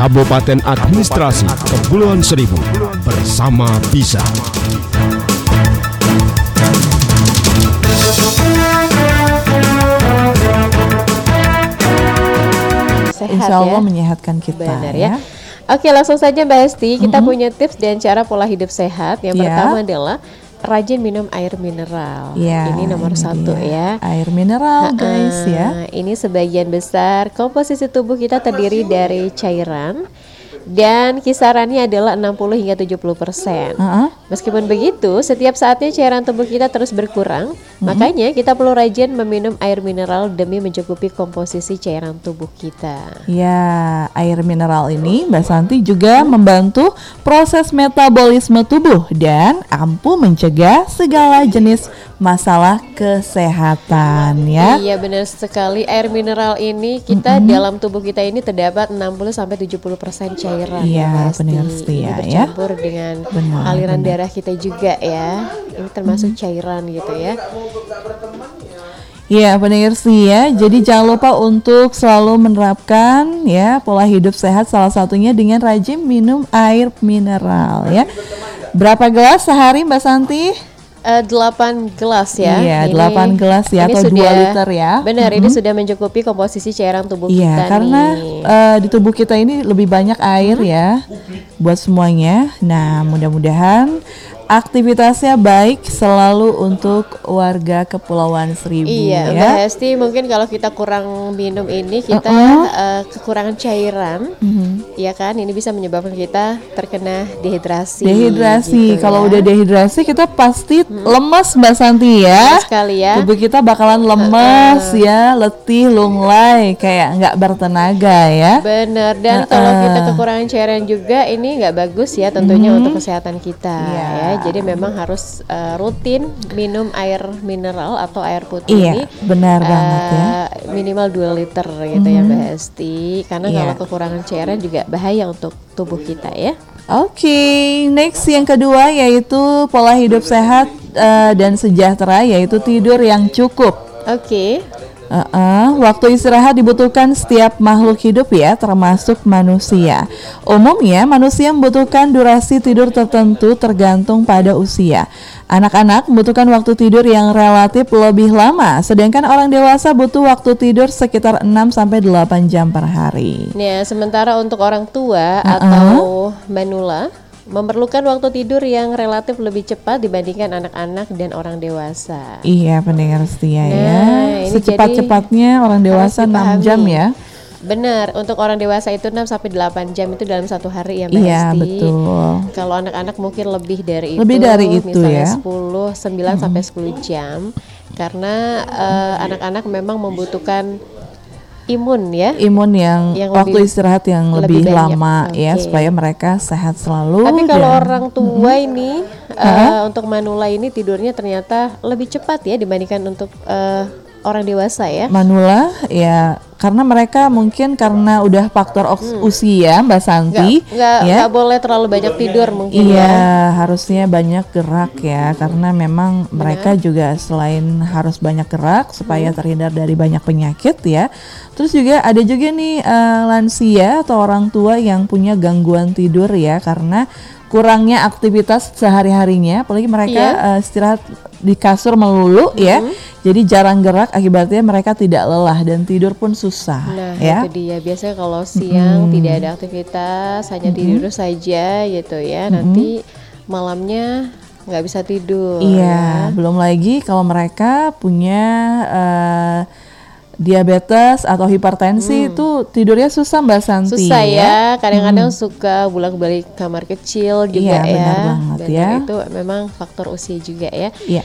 Kabupaten Administrasi Kepulauan Seribu bersama bisa. Sehat Insya Allah ya. menyehatkan kita Benar ya. ya. Oke, langsung saja Mbak Esti, kita punya tips dan cara pola hidup sehat. Yang Ya. pertama adalah rajin minum air mineral. Ya, ini nomor ini satu dia. ya. Air mineral guys ya. Ini sebagian besar komposisi tubuh kita terdiri dari cairan dan kisarannya adalah 60 hingga 70 persen. Heeh. Meskipun begitu, setiap saatnya cairan tubuh kita terus berkurang, makanya kita perlu rajin meminum air mineral demi mencukupi komposisi cairan tubuh kita. Ya, air mineral ini Mbak Santi juga membantu proses metabolisme tubuh dan ampuh mencegah segala jenis masalah kesehatan ya. Iya benar sekali air mineral ini kita dalam tubuh kita ini terdapat 60 sampai 70% cairan Iya, Mbak Esti. benar setia, ya. bercampur dengan Benar, aliran benar. darah kita juga ya. Ini termasuk cairan gitu ya. Iya, benar sih ya. Jadi jangan lupa untuk selalu menerapkan ya pola hidup sehat salah satunya dengan rajin minum air mineral ya. Berapa gelas sehari Mbak Santi? Eh, 8 gelas ya. Iya, Ini- 8 gelas ya, atau 2 liter ya. Benar, ini sudah mencukupi komposisi cairan tubuh Iya, kita karena nih. eh, di tubuh kita ini lebih banyak air ya buat semuanya. Nah, mudah-mudahan aktivitasnya baik selalu untuk warga Kepulauan Seribu Iya, ya. Mbak Hesti mungkin kalau kita kurang minum ini kita eh, kekurangan cairan, Mhm. ya kan? Ini bisa menyebabkan kita terkena dehidrasi. Dehidrasi. gitu Kalau ya. udah dehidrasi kita pasti lemes Mbak Santi ya. Benar sekali ya. Tubuh kita bakalan lemes ya, letih, lunglai, kayak nggak bertenaga ya. Benar. Dan kalau kita kekurangan cairan juga ini nggak bagus ya tentunya untuk kesehatan kita. Iya. ya. Jadi memang harus eh, rutin minum air mineral atau air putih Iya, ini. benar banget ya. minimal 2 liter gitu ya Mbak Hesti. Karena Iya. kalau kekurangan cairan juga bahaya untuk tubuh kita ya. Oke, next yang kedua yaitu pola hidup sehat eh, dan sejahtera yaitu tidur yang cukup. Oke. Uh-uh, waktu istirahat dibutuhkan setiap makhluk hidup ya, termasuk manusia. Umumnya manusia membutuhkan durasi tidur tertentu tergantung pada usia. Anak-anak membutuhkan waktu tidur yang relatif lebih lama, sedangkan orang dewasa butuh waktu tidur sekitar 6 sampai 8 jam per hari. Nah, sementara untuk orang tua atau manula memerlukan waktu tidur yang relatif lebih cepat dibandingkan anak-anak dan orang dewasa. Iya, pendengar setia ya. Nah, ini Secepat-cepatnya orang dewasa 6 dipahami. jam ya. Benar, untuk orang dewasa itu 6 sampai 8 jam itu dalam satu hari ya Mbak Iya, Esti. betul. Kalau anak-anak mungkin lebih dari itu. Lebih dari itu misalnya ya. 10, 9 sampai 10 jam. Karena eh, anak-anak memang membutuhkan imun ya. Imun yang, Yang waktu lebih- istirahat yang lebih lebih, banyak. lama ya Oke. supaya mereka sehat selalu. Tapi kalau dan- orang tua ini eh, untuk manula ini tidurnya ternyata lebih cepat ya dibandingkan untuk eh, orang dewasa ya. Manula ya karena mereka mungkin karena udah faktor oks- usia Mbak Santi Hmm. Nggak ya. nggak boleh terlalu banyak tidur mungkin Iya, ya. harusnya banyak gerak ya karena memang mereka juga selain harus banyak gerak Hmm. supaya terhindar dari banyak penyakit ya. Terus juga ada juga nih eh, lansia atau orang tua yang punya gangguan tidur ya karena kurangnya aktivitas sehari-harinya apalagi mereka Iya. eh, istirahat di kasur melulu ya. Jadi jarang gerak akibatnya mereka tidak lelah dan tidur pun susah Nah, ya. itu dia. Biasanya kalau siang tidak ada aktivitas, hanya tidur saja gitu ya. Nanti malamnya nggak bisa tidur. Iya, ya. belum lagi kalau mereka punya eh, diabetes atau hipertensi itu tidurnya susah Mbak Santi. Hmm. Susah ya, kadang-kadang suka bolak-balik kamar kecil juga Iya, ya. benar banget ya. Itu memang faktor usia juga ya. Iya.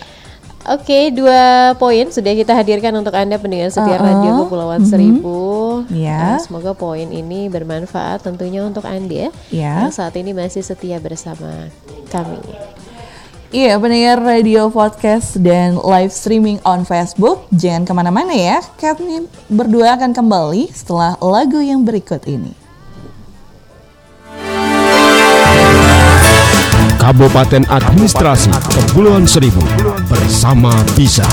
Oke, dua poin sudah kita hadirkan untuk Anda pendengar setia Radio Kepulauan Seribu. Iya. Nah, semoga poin ini bermanfaat tentunya untuk Anda Iya. yang saat ini masih setia bersama kami. Iya, pendengar radio podcast dan live streaming on Facebook. Jangan ke mana-mana ya. Kami berdua akan kembali setelah lagu yang berikut ini. Kabupaten Administrasi Kepulauan Seribu bersama bisa.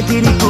I did it.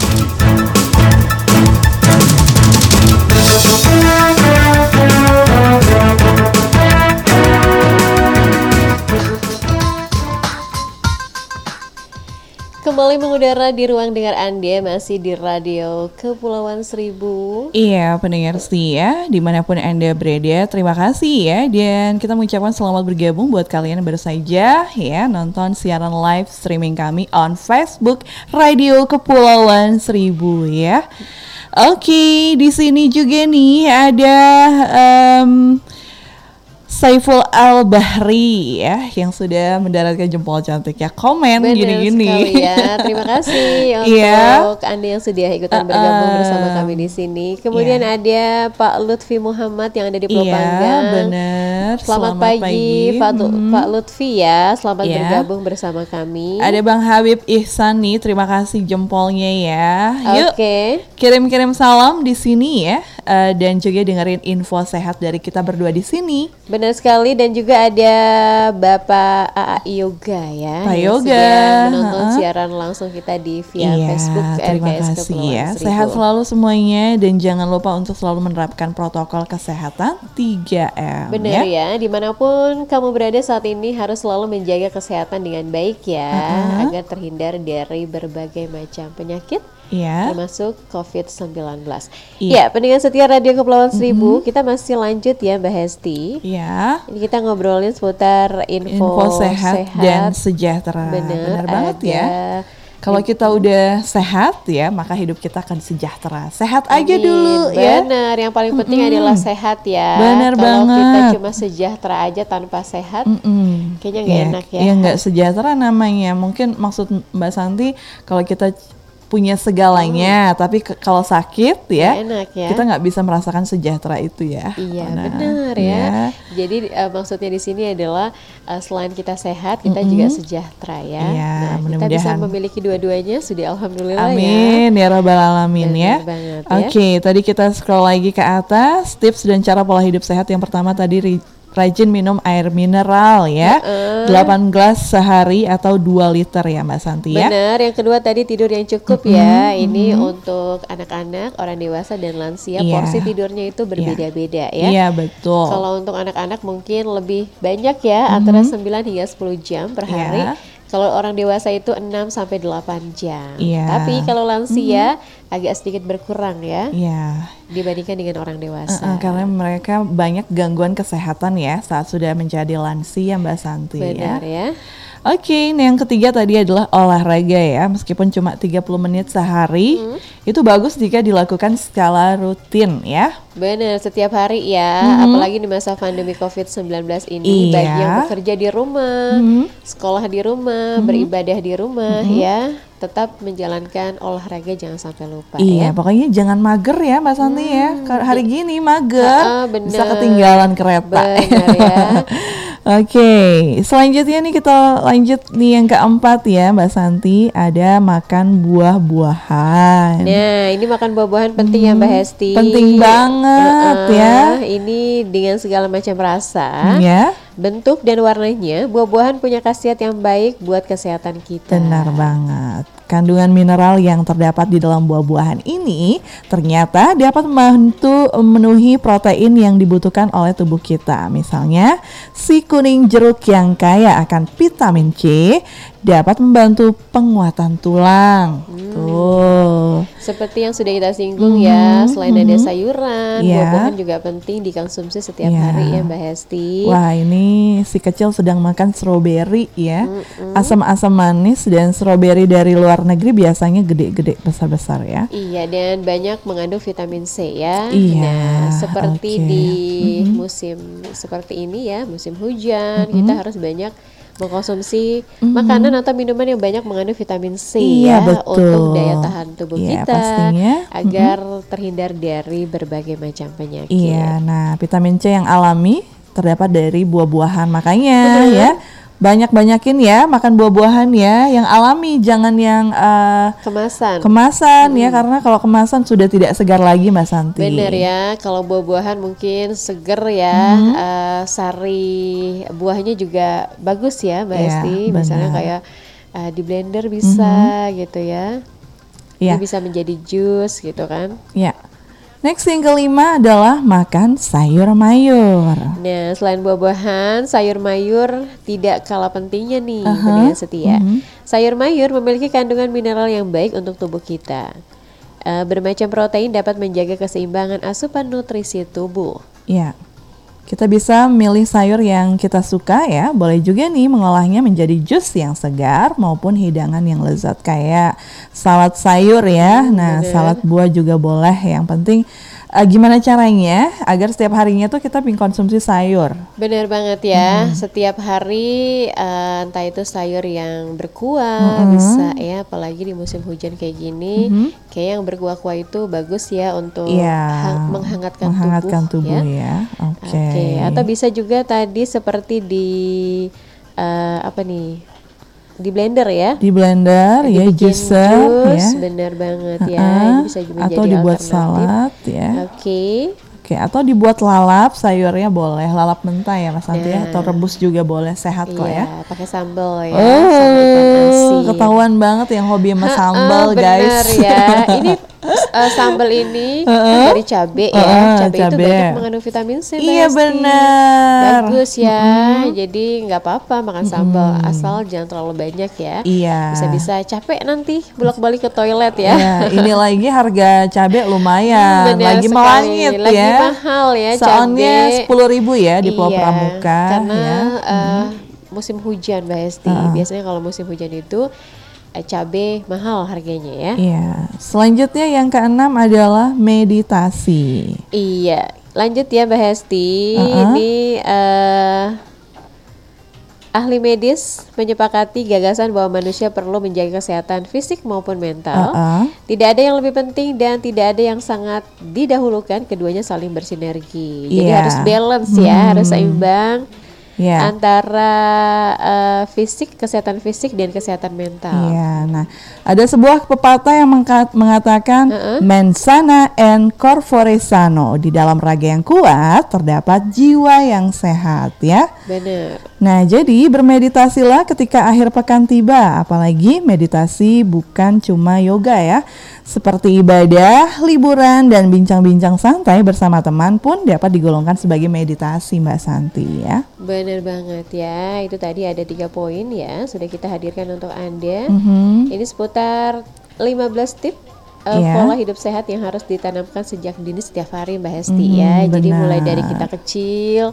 Mengudara di ruang dengar Anda masih di radio Kepulauan Seribu. Iya, pendengar setia, di mana pun Anda berada, terima kasih ya. Dan kita mengucapkan selamat bergabung buat kalian yang baru saja ya nonton siaran live streaming kami on Facebook Radio Kepulauan Seribu ya. Oke, di sini juga nih ada em, Saiful Al Bahri ya yang sudah mendaratkan jempol cantik ya komen gini-gini. ya. Terima kasih Iya. untuk Anda yang sudah ikutan Uh-uh. bergabung bersama kami di sini. Kemudian ada Pak Lutfi Muhammad yang ada di Pulau Iya, benar. Selamat, pagi, Pak, Tu- Mhm. Pak Lutfi ya. Selamat Iya. bergabung bersama kami. Ada Bang Habib Ihsan nih, terima kasih jempolnya ya. Yuk Oke. kirim-kirim salam di sini ya, Eh, dan juga dengerin info sehat dari kita berdua di sini. Benar sekali dan juga ada Bapak AA Yoga ya Pak Yoga, menonton ha-ha. siaran langsung kita di via iya, Facebook terima RKS kasih ya. Seribu. Sehat selalu semuanya dan jangan lupa untuk selalu menerapkan protokol kesehatan 3M. Benar ya. di mana pun kamu berada saat ini harus selalu menjaga kesehatan dengan baik ya, agar terhindar dari berbagai macam penyakit Iya. termasuk COVID-19. Iya. Ya, pendengar setia Radio Kepulauan Seribu, kita masih lanjut ya Mbak Hesti. Iya. Ini kita ngobrolin seputar info, Info sehat, dan sejahtera. Benar, banget ada ya. Kalau kita udah sehat ya, maka hidup kita akan sejahtera. Sehat aja Amin. dulu ya. Benar, yang paling penting adalah sehat ya. Benar Kalau kita banget. cuma sejahtera aja tanpa sehat, Mm-mm. kayaknya nggak Iya, enak ya. Iya nggak sejahtera namanya. Mungkin maksud Mbak Santi kalau kita punya segalanya, tapi ke- kalau sakit ya, enak ya. kita nggak bisa merasakan sejahtera itu ya. Iya Nah, benar iya. ya. Jadi eh, maksudnya di sini adalah eh, selain kita sehat, kita juga sejahtera ya. Iya, nah, kita bisa memiliki dua-duanya, sudah alhamdulillah ya. Amin ya rabbal alamin ya. Ya. Oke, tadi kita scroll lagi ke atas tips dan cara pola hidup sehat yang pertama tadi rajin minum air mineral ya. 8 gelas sehari atau 2 liter ya Mbak Santi ya. Benar. Yang kedua tadi tidur yang cukup ya. Ini untuk anak-anak, orang dewasa dan lansia. Iya. Porsi tidurnya itu berbeda-beda ya. Iya betul. Kalau untuk anak-anak mungkin lebih banyak ya, antara 9 hingga 10 jam per hari. Iya. Kalau orang dewasa itu 6 sampai 8 jam. Iya. Tapi kalau lansia agak sedikit berkurang ya Iya. dibandingkan dengan orang dewasa. Uh-uh, karena mereka banyak gangguan kesehatan ya saat sudah menjadi lansia Mbak Santi ya. Benar ya. Oke, ini yang ketiga tadi adalah olahraga ya. Meskipun cuma 30 menit sehari, Hmm. itu bagus jika dilakukan skala rutin ya. Benar, setiap hari ya, apalagi di masa pandemi COVID-19 ini, Iya. bagi yang bekerja di rumah, sekolah di rumah, beribadah di rumah ya, tetap menjalankan olahraga jangan sampai lupa ya. Iya, pokoknya jangan mager ya Mbak Santi ya. Ka- Hari gini mager, Ah, bener. bisa ketinggalan kereta. Benar ya. Oke, selanjutnya nih kita lanjut nih yang keempat ya Mbak Santi, ada makan buah-buahan. Nah, ini makan buah-buahan penting ya Mbak Hesti. penting banget ya. Ini dengan segala macam rasa, Ya, bentuk dan warnanya, buah-buahan punya khasiat yang baik buat kesehatan kita. benar banget. Kandungan mineral yang terdapat di dalam buah-buahan ini ternyata dapat membantu memenuhi protein yang dibutuhkan oleh tubuh kita. Misalnya, si kuning jeruk yang kaya akan vitamin C dapat membantu penguatan tulang. Hmm. Tuh. Seperti yang sudah kita singgung ya, selain ada sayuran, Mhm, Iya. buah-buahan juga penting dikonsumsi setiap Iya. hari ya Mbak Hesti. Wah ini si kecil sedang makan stroberi ya Asam-asam manis dan stroberi dari luar negeri biasanya gede-gede besar-besar ya Iya, dan banyak mengandung vitamin C ya. Iya, Nah, seperti oke. di musim seperti ini ya, musim hujan, kita harus banyak mengkonsumsi makanan atau minuman yang banyak mengandung vitamin C Iya, ya betul. untuk daya tahan tubuh Iya, kita pastinya. agar terhindar dari berbagai macam penyakit. Iya nah vitamin C yang alami terdapat dari buah-buahan Makanya ya banyak-banyakin ya makan buah-buahan ya Yang alami jangan yang eh, Kemasan. kemasan ya Karena kalau kemasan sudah tidak segar lagi Mbak Santi Bener ya, kalau buah-buahan mungkin seger ya, Mm-hmm. eh, sari buahnya juga bagus ya Mbak Iya, Esti. Misalnya benar. kayak eh, di blender bisa gitu ya. Itu bisa menjadi jus gitu kan. Ya. Next yang kelima adalah makan sayur mayur. Nah, selain buah-buahan, sayur mayur tidak kalah pentingnya nih dengan setia. Mm-hmm. Sayur mayur memiliki kandungan mineral yang baik untuk tubuh kita. Eh, bermacam protein dapat menjaga keseimbangan asupan nutrisi tubuh. Ya. Kita bisa milih sayur yang kita suka ya. Boleh juga nih mengolahnya menjadi jus yang segar maupun hidangan yang lezat kayak salad sayur ya. Nah, salad buah juga boleh. Yang penting eh, gimana caranya agar setiap harinya tuh kita konsumsi sayur. Benar banget ya. Setiap hari eh, entah itu sayur yang berkuah bisa ya, apalagi di musim hujan kayak gini, kayak yang berkuah-kuah itu bagus ya untuk hang- menghangatkan, menghangatkan tubuh, tubuh ya. ya. Oke. Oke, atau bisa juga tadi seperti di eh, apa nih? Di blender ya. Di blender ya juicer jus, ya. benar banget ya. Ha-ha. Ini bisa juga atau dibuat alternatif. salad ya. Oke. Oke, atau dibuat lalap sayurnya boleh, lalap mentah ya Mas Santi ya, atau rebus juga boleh, sehat kok ya. Iya, pakai sambal ya. sambal ikan Oh, asin. ketahuan banget yang hobi sama sambal bener guys. ya. Ini eh, sambal ini kan dari cabe ya. Heeh, cabe, itu cabe. banyak mengandung vitamin C. Iya benar. Bagus ya. Jadi nggak apa-apa makan sambal asal jangan terlalu banyak ya. Iya. Bisa-bisa capek nanti bolak-balik ke toilet ya. Ya, ini lagi harga cabai lumayan, Benar lagi sekali. melangit Lagi ya. Mahal ya Soalnya sepuluh ribu ya di Pulau Iya, Pramuka Karena ya. eh, musim hujan Mbak Hesti. Biasanya kalau musim hujan itu eh, cabai mahal harganya ya. Iya. Selanjutnya yang keenam adalah meditasi. Iya, lanjut ya Mbak Hesti. Uh-uh. Ini eh, ahli medis menyepakati gagasan bahwa manusia perlu menjaga kesehatan fisik maupun mental. Uh-uh. Tidak ada yang lebih penting dan tidak ada yang sangat didahulukan. Keduanya saling bersinergi. Jadi Iya. harus balance ya, harus seimbang Ya. antara eh, fisik, kesehatan fisik dan kesehatan mental. Iya, nah ada sebuah pepatah yang mengatakan mensana and corpore sano di dalam raga yang kuat terdapat jiwa yang sehat ya. Benar. Nah jadi bermeditasilah ketika akhir pekan tiba, apalagi meditasi bukan cuma yoga ya, seperti ibadah, liburan dan bincang-bincang santai bersama teman pun dapat digolongkan sebagai meditasi Mbak Santi ya. Benar banget ya. Itu tadi ada tiga poin ya sudah kita hadirkan untuk anda. Mhm. Ini seputar 15 tip uh, Iya. pola hidup sehat yang harus ditanamkan sejak dini setiap hari Mbak Hesti Mhm, ya. Jadi benar. mulai dari kita kecil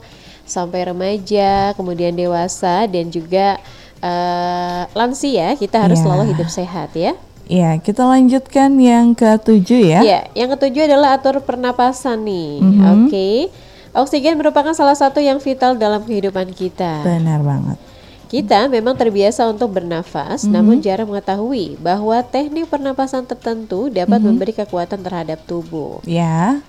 sampai remaja, kemudian dewasa dan juga uh, lansia kita harus Iya. selalu hidup sehat ya. Iya, kita lanjutkan yang ketujuh ya. Iya, yang ketujuh adalah atur pernapasan nih. Mhm. Oke. Oksigen merupakan salah satu yang vital dalam kehidupan kita. Benar banget. Kita memang terbiasa untuk bernafas, Mhm. namun jarang mengetahui bahwa teknik pernapasan tertentu dapat Mhm. memberi kekuatan terhadap tubuh. Ya.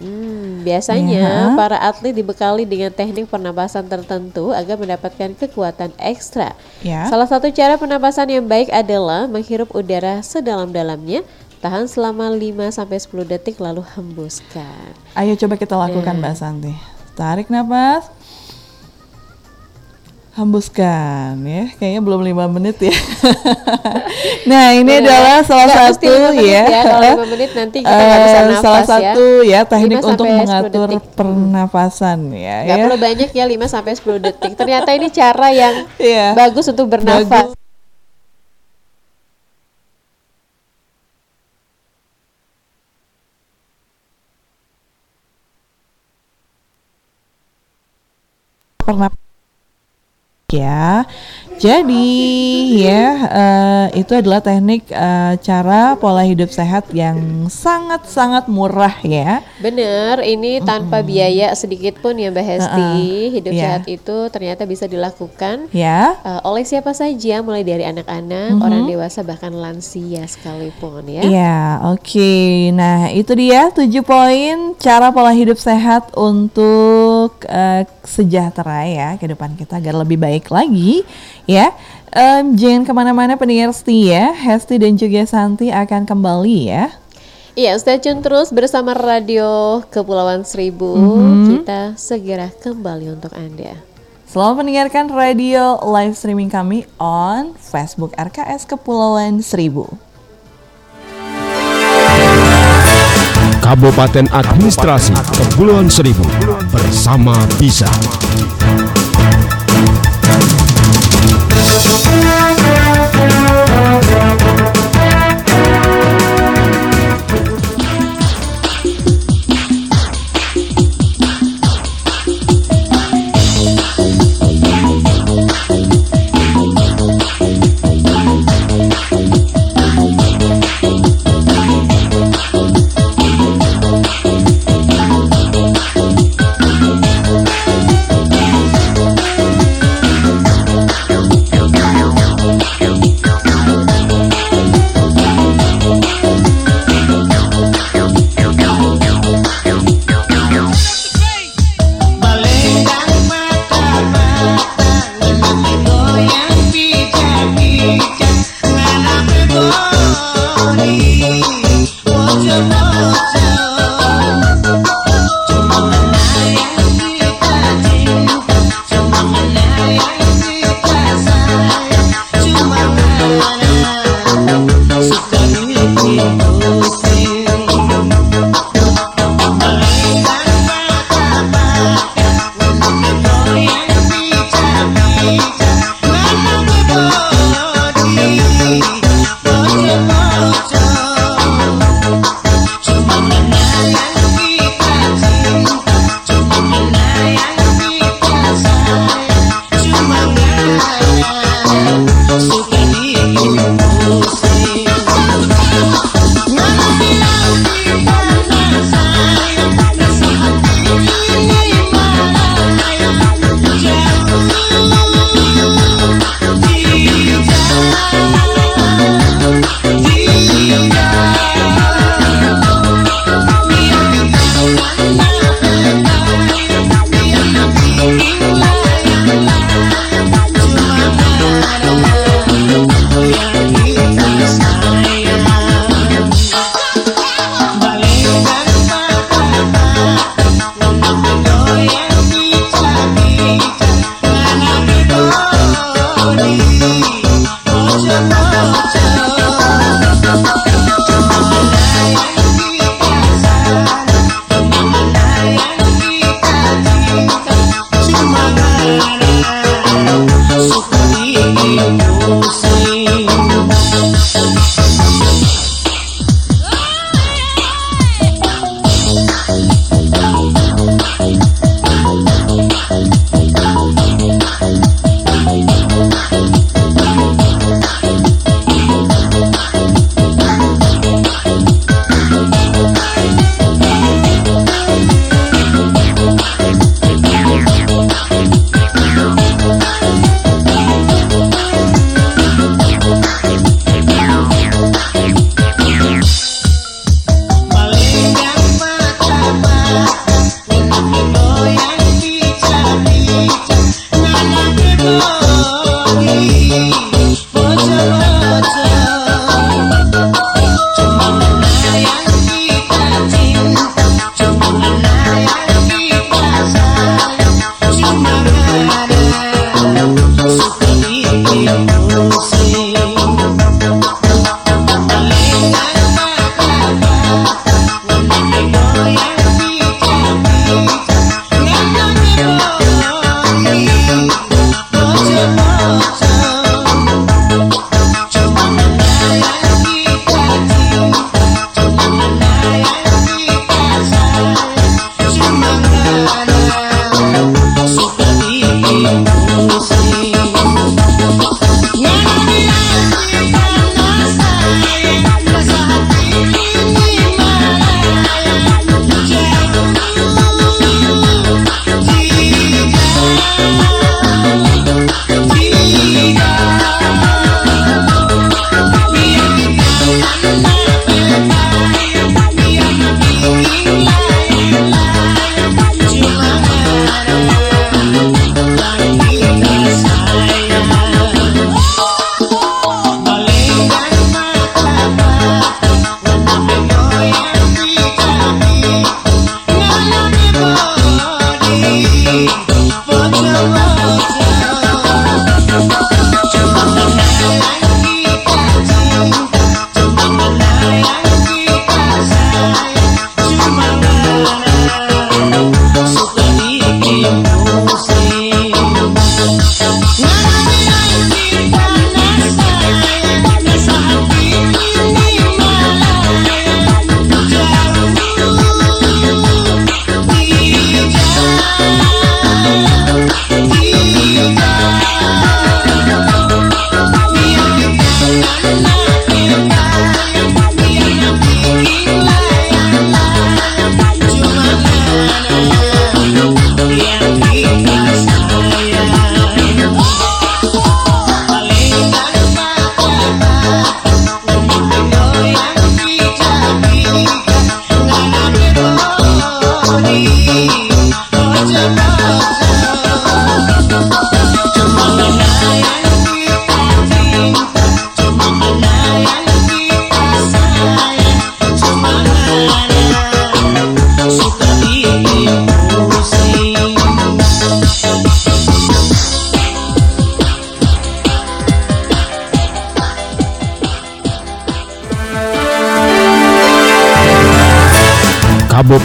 Hmm, biasanya Ya. para atlet dibekali dengan teknik pernapasan tertentu agar mendapatkan kekuatan ekstra. Ya. Salah satu cara pernapasan yang baik adalah menghirup udara sedalam-dalamnya, tahan selama 5-10 detik lalu hembuskan. Ayo coba kita lakukan Nah. Mbak Santi. Tarik nafas. Hembuskan ya. Kayaknya belum lima menit ya. nah, ini adalah salah Nggak satu ya. ya. Kalau menit nanti kita nggak bisa Eh, nafas salah ya. satu ya teknik 5 untuk sampai 10 mengatur detik. pernafasan ya. Nggak ya. perlu banyak ya 5 sampai 10 detik. Ternyata ini cara yang Iya. bagus untuk bernafas. Bagus. Pernah ya. Jadi ya eh, itu adalah teknik eh, cara pola hidup sehat yang sangat-sangat murah ya. Bener, ini tanpa biaya sedikit pun ya Mbak Hesti. Uh-uh. Hidup Iya. sehat itu ternyata bisa dilakukan Ya. uh, oleh siapa saja, mulai dari anak-anak, orang dewasa bahkan lansia sekalipun ya. Iya, oke. Nah, itu dia tujuh poin cara pola hidup sehat untuk eh, sejahtera ya ke depan kita agar lebih baik lagi ya. Em, jangan ke mana-mana pendengar setia, Hesti dan juga Santi akan kembali ya. Iya, stay tune terus bersama Radio Kepulauan Seribu. Mhm. Kita segera kembali untuk Anda. Selamat mendengarkan radio live streaming kami on Facebook RKS Kepulauan Seribu. Kabupaten Administrasi Kepulauan Seribu bersama Bisa. Thank you. Suka diriku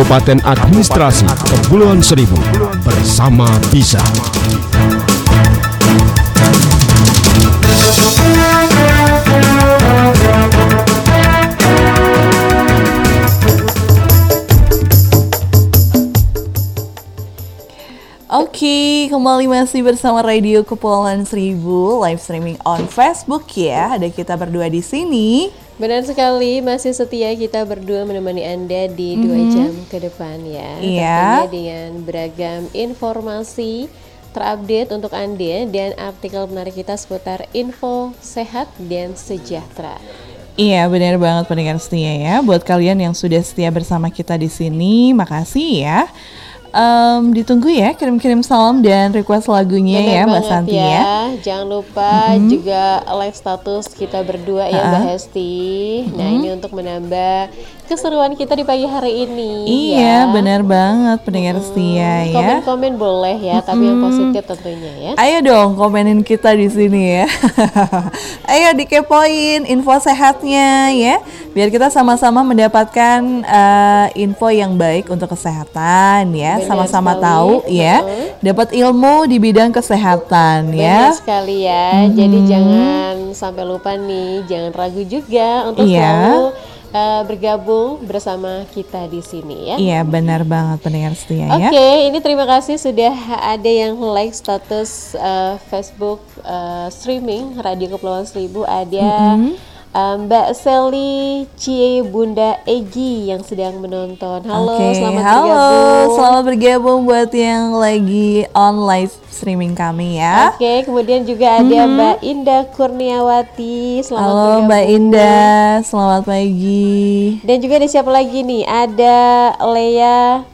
Kabupaten Administrasi Kepulauan Seribu bersama bisa. Oke, kembali masih bersama Radio Kepulauan Seribu live streaming on Facebook ya. Ada kita berdua di sini. Benar sekali, masih setia kita berdua menemani Anda di dua jam ke depan ya. Iya. Tentunya dengan beragam informasi terupdate untuk Anda dan artikel menarik kita seputar info sehat dan sejahtera. Iya, benar banget pendengar setia ya. Buat kalian yang sudah setia bersama kita di sini, makasih ya. Em, ditunggu ya kirim-kirim salam dan request lagunya Benar ya Mbak Santi ya. Jangan lupa juga like status kita berdua ya Mbak Hesti. Nah ini untuk menambah keseruan kita di pagi hari ini. Iya, ya. benar banget pendengar setia ya. Komen-komen boleh ya, tapi yang positif tentunya ya. Ayo dong komenin kita di sini ya. Ayo dikepoin info sehatnya ya. Biar kita sama-sama mendapatkan eh, info yang baik untuk kesehatan ya. Sama-sama tahu ya. Dapat ilmu di bidang kesehatan ya. Benar sekali ya. Jadi jangan sampai lupa nih, jangan ragu juga untuk Iya. selalu uh, bergabung bersama kita di sini ya. Iya benar banget pendengar setia Oke, ya. ini terima kasih sudah ada yang like status uh, Facebook uh, streaming Radio Kepulauan Seribu ada uh, Mbak Sally Cie Bunda Egi yang sedang menonton. Halo, Oke, selamat halo, bergabung. selamat bergabung buat yang lagi on live streaming kami ya. Oke, kemudian juga ada Mbak Indah Kurniawati. Selamat Halo bergabung. Mbak Indah, selamat pagi. Dan juga ada siapa lagi nih? Ada Lea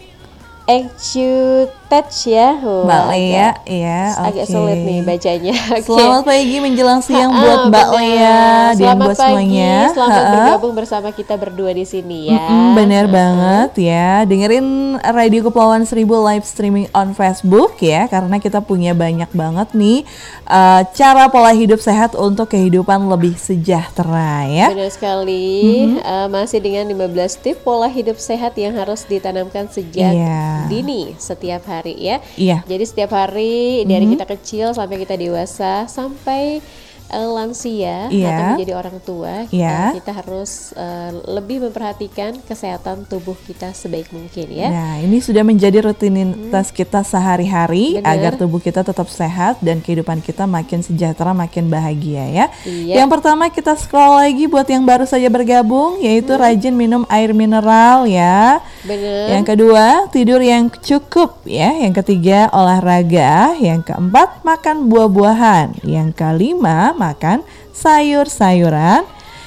Touch ya. Wah, Mbak agak- Lea, ya, Agak sulit nih bacanya. Oke. Selamat pagi menjelang siang Ah, buat Mbak benar. Lea dan Selamat buat pagi, semuanya. Selamat Ha-ha. bergabung bersama kita berdua di sini ya. Mm-mm, bener banget ya. Dengerin Radio Kepulauan Seribu live streaming on Facebook ya, karena kita punya banyak banget nih uh, cara pola hidup sehat untuk kehidupan lebih sejahtera ya. Benar sekali. Mm-hmm. Eh, masih dengan 15 tips pola hidup sehat yang harus ditanamkan sejak Iya. dini setiap hari ya. Iya. Jadi setiap hari dari kita kecil sampai kita dewasa sampai eh, lansia Iya. atau menjadi orang tua, Iya. eh, kita harus eh, lebih memperhatikan kesehatan tubuh kita sebaik mungkin ya. Nah, ini sudah menjadi rutinitas kita sehari-hari Bener. agar tubuh kita tetap sehat dan kehidupan kita makin sejahtera, makin bahagia ya. Iya. Yang pertama kita scroll lagi buat yang baru saja bergabung yaitu rajin minum air mineral ya. Benar. Yang kedua, tidur yang cukup ya. Yang ketiga, olahraga. Yang keempat, makan buah-buahan. Yang kelima, makan sayur-sayuran.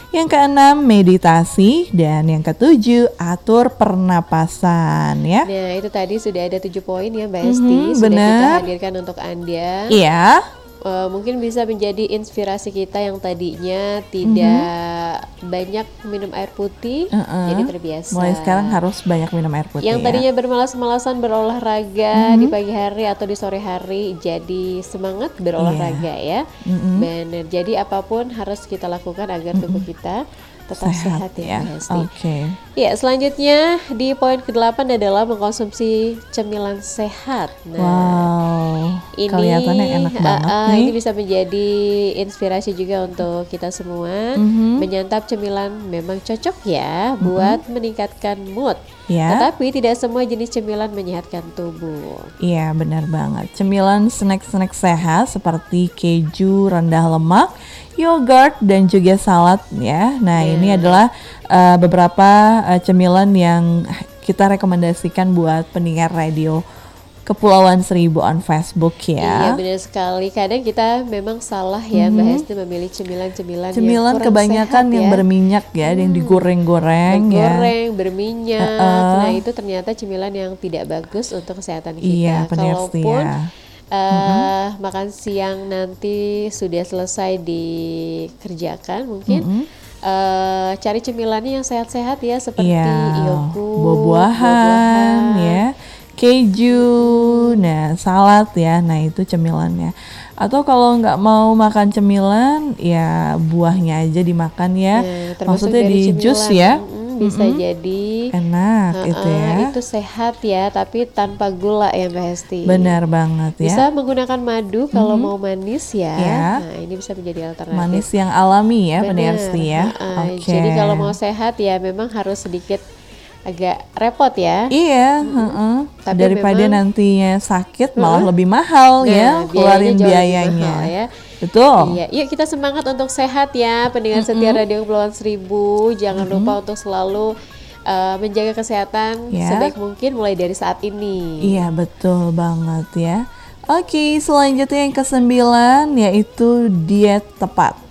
Yang keenam, meditasi dan yang ketujuh, atur pernapasan ya. Nah itu tadi sudah ada tujuh poin ya Mbak Esti Mhm, sudah kita benar. hadirkan untuk anda. Iya. Eh, mungkin bisa menjadi inspirasi kita yang tadinya tidak banyak minum air putih. Uh-uh. jadi terbiasa. Mulai sekarang harus banyak minum air putih yang ya. tadinya bermalas-malasan berolahraga Mhm. di pagi hari atau di sore hari jadi semangat berolahraga Iya. ya. Benar. Jadi apa pun harus kita lakukan agar tubuh kita tetap sehat, ya, Mbak Hesti. Oke. Ya, selanjutnya di poin ke-8 adalah mengkonsumsi cemilan sehat. Nah, Wow. ini Kelihatannya enak uh, banget uh, nih. Ini bisa menjadi inspirasi juga untuk kita semua. Mhm. Menyantap cemilan memang cocok ya buat meningkatkan mood. Ya. Tetapi tidak semua jenis cemilan menyehatkan tubuh. Iya benar banget. Cemilan snack-snack sehat seperti keju rendah lemak, yogurt dan juga salad ya. Nah ini adalah uh, beberapa uh, cemilan yang kita rekomendasikan buat pendengar radio Kepulauan Seribu on Facebook Iya ya. benar sekali. Kadang kita memang salah ya Mbak Hesti memilih cemilan-cemilan Cemilan kebanyakan sehat yang ya. berminyak ya, yang digoreng-goreng ya. Goreng, berminyak. Heeh. Nah, itu ternyata cemilan yang tidak bagus untuk kesehatan kita. Iya, benar sih Kalaupun ya. Eh, makan siang nanti sudah selesai dikerjakan, mungkin eh, cari cemilannya yang sehat-sehat ya seperti Iya, yogurt, buah-buahan ya, keju, nah salad ya, nah itu cemilannya. Atau kalau nggak mau makan cemilan, ya buahnya aja dimakan ya. Nah, termasuk Maksudnya di cemilan. jus ya. Mm, bisa jadi Enak Heeh, itu ya. itu sehat ya, tapi tanpa gula ya Mbak Hesti. Benar banget ya. Bisa menggunakan madu kalau mau manis ya. Ya. Nah, ini bisa menjadi alternatif. Manis yang alami ya, Benar. Pendersti ya. Heeh, Oke. Jadi kalau mau sehat ya memang harus sedikit agak repot ya. Iya, heeh. Tapi daripada memang- nantinya sakit malah lebih mahal Nah, ya, keluarin biayanya. mahal ya. Betul. Iya, yuk kita semangat untuk sehat ya, pendengar setia Radio Kepulauan Seribu. Jangan lupa untuk selalu uh, menjaga kesehatan Ya. sebaik mungkin mulai dari saat ini. Iya, betul banget ya. Oke, selanjutnya yang kesembilan yaitu diet tepat.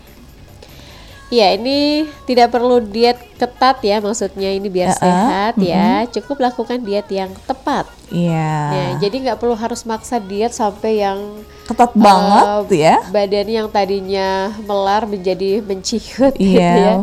Iya, ini tidak perlu diet ketat ya, maksudnya ini biar Uh-uh, sehat ya. Cukup lakukan diet yang tepat. Iya. Ya, jadi nggak perlu harus maksa diet sampai yang Ketat uh, banget ya. badan yang tadinya melar menjadi menciut gitu Iya. ya.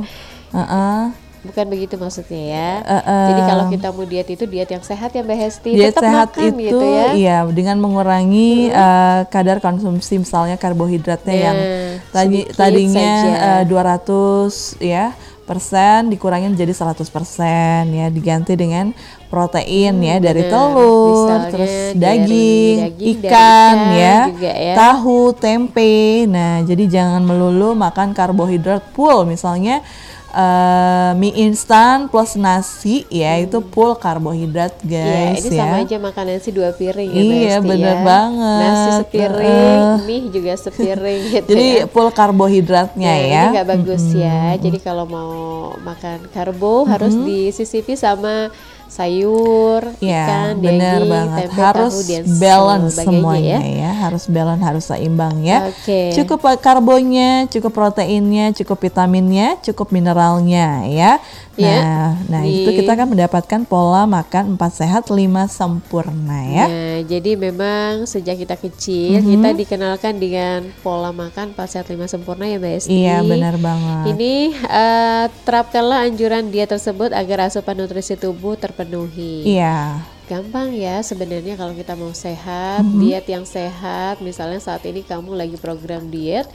Heeh. Bukan begitu maksudnya ya. Uh-uh. Jadi kalau kita mau diet itu diet yang sehat ya Mbak Hesti. Diet Tetap sehat makan itu gitu ya. iya dengan mengurangi eh, kadar konsumsi misalnya karbohidratnya yang Nah, tadi tadinya saja. eh, 200 ya persen dikurangin jadi 100 persen ya diganti dengan protein ya dari benar. telur Misalnya terus dari daging, daging, dari ikan, ikan ya juga ya. tahu tempe nah jadi jangan melulu makan karbohidrat full misalnya eh, mie instan plus nasi ya itu full karbohidrat Iya, guys ini ya. sama aja makan nasi dua piring ya Mbak Iya, bener ya. banget. Nasi sepiring, Heeh. mie juga sepiring gitu Jadi ya. full karbohidratnya Nah, ya. Ini nggak bagus ya. Jadi kalau mau makan karbo harus disisipi sama sayur, Ya, ikan, benar daging, banget. tempe, harus tahu dan balance semuanya ya. ya. harus balance, harus seimbang ya. Oke. Cukup karbonya, cukup proteinnya, cukup vitaminnya, cukup mineralnya ya. Ya, Nah, nah di- itu kita akan mendapatkan pola makan 4 sehat 5 sempurna ya. Nah, jadi memang sejak kita kecil kita dikenalkan dengan pola makan 4 sehat 5 sempurna ya Mbak Esti. Iya, benar banget. Ini eh, terapkanlah anjuran diet tersebut agar asupan nutrisi tubuh terpenuhi. Iya. Gampang ya sebenarnya kalau kita mau sehat, Mm-hmm. diet yang sehat. Misalnya saat ini kamu lagi program diet,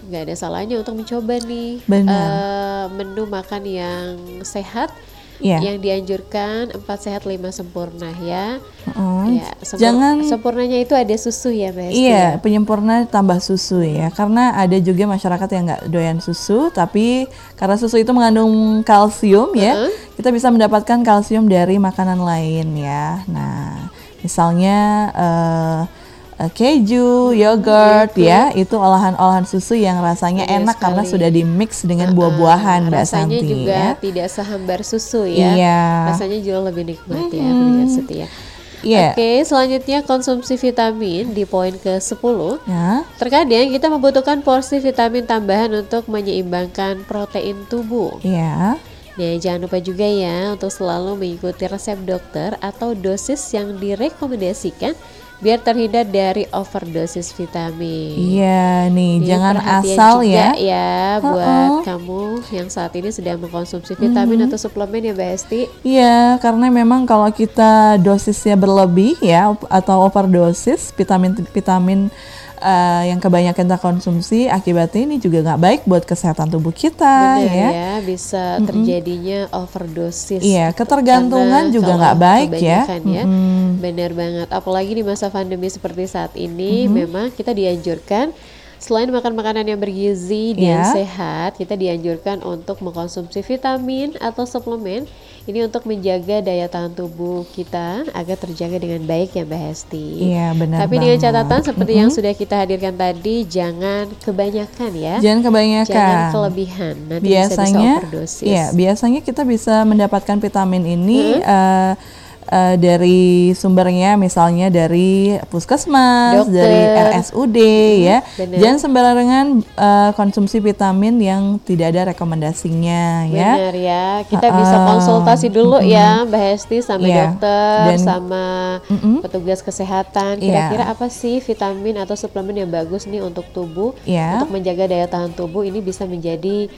nggak ada salahnya untuk mencoba nih Benar. eh, menu makan yang sehat, Iya. yang dianjurkan 4 sehat 5 sempurna ya. Heeh. Ya, sempur- Jangan sempurnanya itu ada susu ya, Mbak Iya, ya? penyempurna tambah susu ya. Karena ada juga masyarakat yang nggak doyan susu, tapi karena susu itu mengandung kalsium ya, kita bisa mendapatkan kalsium dari makanan lain ya. Nah, misalnya eh, keju, yogurt ya, itu olahan-olahan susu yang rasanya Iya enak karena sekali. sudah di mix dengan buah-buahan, Mbak Rasanya Santi juga ya. tidak sehambar susu ya. Iya. Rasanya jauh lebih nikmat ya, pendengar setia. Iya. Oke, selanjutnya konsumsi vitamin di poin ke-10. Ya. Terkadang kita membutuhkan porsi vitamin tambahan untuk menyeimbangkan protein tubuh. Iya. Nah, jangan lupa juga ya untuk selalu mengikuti resep dokter atau dosis yang direkomendasikan biar terhindar dari overdosis vitamin. Iya nih, Ini jangan asal juga ya. ya buat kamu yang saat ini sedang mengkonsumsi vitamin atau suplemen ya Mbak Esti. Iya, karena memang kalau kita dosisnya berlebih ya atau overdosis vitamin vitamin eh, yang kebanyakan kita konsumsi akibatnya ini juga nggak baik buat kesehatan tubuh kita Benar ya. ya, bisa terjadinya overdosis. Iya, ketergantungan juga nggak baik ya. ya. Benar banget. Apalagi di masa pandemi seperti saat ini, memang kita dianjurkan selain makan makanan yang bergizi dan Ya. sehat, kita dianjurkan untuk mengkonsumsi vitamin atau suplemen ini untuk menjaga daya tahan tubuh kita agar terjaga dengan baik ya Mbak Hesti. Iya, benar Tapi dengan banget. catatan seperti yang sudah kita hadirkan tadi, jangan kebanyakan ya. Jangan kebanyakan. Jangan kelebihan, nanti bisa, bisa biasanya overdosis. iya biasanya kita bisa mendapatkan vitamin ini eh, eh, dari sumbernya misalnya dari puskesmas Dokter. dari RSUD ya benar. jangan sembarangan eh, konsumsi vitamin yang tidak ada rekomendasinya ya Benar ya, kita bisa konsultasi dulu ya Mbak Hesti sama Iya, dokter, dan- sama petugas kesehatan. Iya. Kira-kira apa sih vitamin atau suplemen yang bagus nih untuk tubuh, Iya. untuk menjaga daya tahan tubuh ini bisa menjadi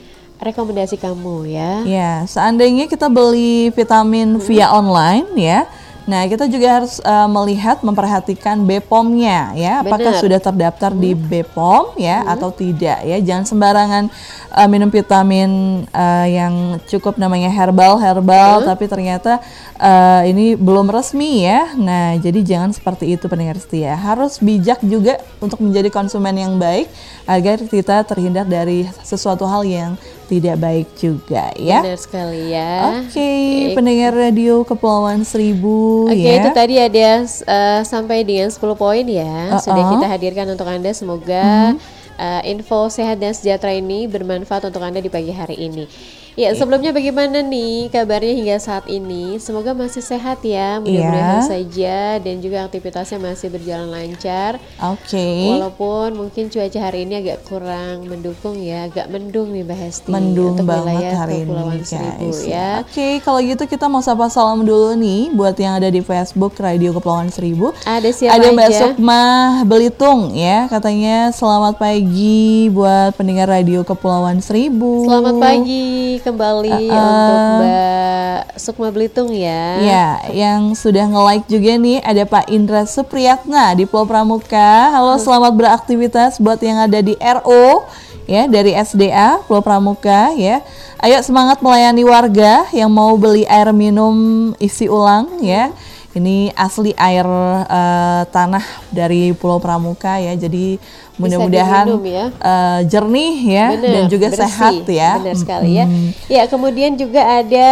rekomendasi kamu ya. Ya, seandainya kita beli vitamin via online ya, Nah, kita juga harus uh, melihat memperhatikan BPOM-nya ya, apakah Benar. sudah terdaftar di BPOM ya atau tidak ya. Jangan sembarangan uh, minum vitamin uh, yang cukup namanya herbal herbal tapi ternyata uh, ini belum resmi ya. Nah, jadi jangan seperti itu pendengar setia. Harus bijak juga untuk menjadi konsumen yang baik agar kita terhindar dari sesuatu hal yang tidak baik juga ya. Benar sekali ya. Oke, pendengar radio Kepulauan Seribu Oke, ya. itu tadi ada uh, sampai dengan 10 poin ya. Sudah Uh-uh. kita hadirkan untuk Anda. Semoga uh, info sehat dan sejahtera ini bermanfaat untuk Anda di pagi hari ini. Ya, sebelumnya bagaimana nih kabarnya hingga saat ini? Semoga masih sehat ya, mudah-mudahan Iya. saja dan juga aktivitasnya masih berjalan lancar. Oke. Walaupun mungkin cuaca hari ini agak kurang mendukung ya, agak mendung nih Mbak Hesti Mendung untuk banget wilayah hari ini Kepulauan guys. Seribu ya. Oke, kalau gitu kita mau sapa salam dulu nih buat yang ada di Facebook Radio Kepulauan Seribu. Ada siapa Ada Mbak aja? Sukma Belitung ya, katanya selamat pagi buat pendengar Radio Kepulauan Seribu. Selamat pagi kembali Uh-uh. untuk Mbak Sukma Belitung ya. Ya, yang sudah nge-like juga nih ada Pak Indra Supriyatna di Pulau Pramuka. Halo, selamat beraktivitas buat yang ada di RO ya dari SDA Pulau Pramuka ya. Ayo semangat melayani warga yang mau beli air minum isi ulang ya. Ini asli air eh, tanah dari Pulau Pramuka ya. Jadi mudah-mudahan ya. eh, jernih ya Benar, dan juga bersih. sehat ya. Benar sekali ya. Ya, kemudian juga ada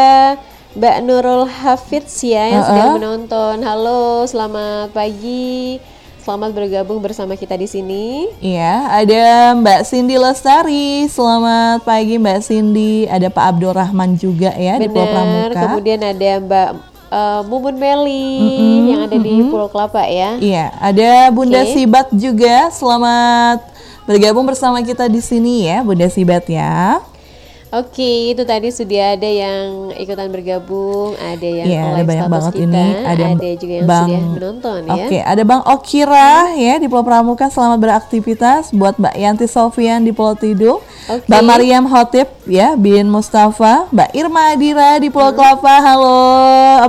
Mbak Nurul Hafidz ya yang sedang menonton. Halo, selamat pagi. Selamat bergabung bersama kita di sini. Iya, ada Mbak Cindy Lestari. Selamat pagi Mbak Cindy. Ada Pak Abdurrahman juga ya di Pulau Benar. Pramuka. Kemudian ada Mbak eh, Mumun Meli yang ada di Pulau Kelapa ya. Iya, ada Bunda Oke. Sibat juga. Selamat bergabung bersama kita di sini ya, Bunda Sibat ya. Oke, itu tadi sudah ada yang ikutan bergabung, ada yang Iya, ada banyak banget kita, ini. Ada, juga yang Bang, sudah menonton ya. Oke, ada Bang Okira ya di Pulau Pramuka. Selamat beraktivitas buat Mbak Yanti Sofian di Pulau Tidung. Oke. Mbak Mariam Hotip ya, bin Mustafa. Mbak Irma Adira di Pulau Kelapa. Halo,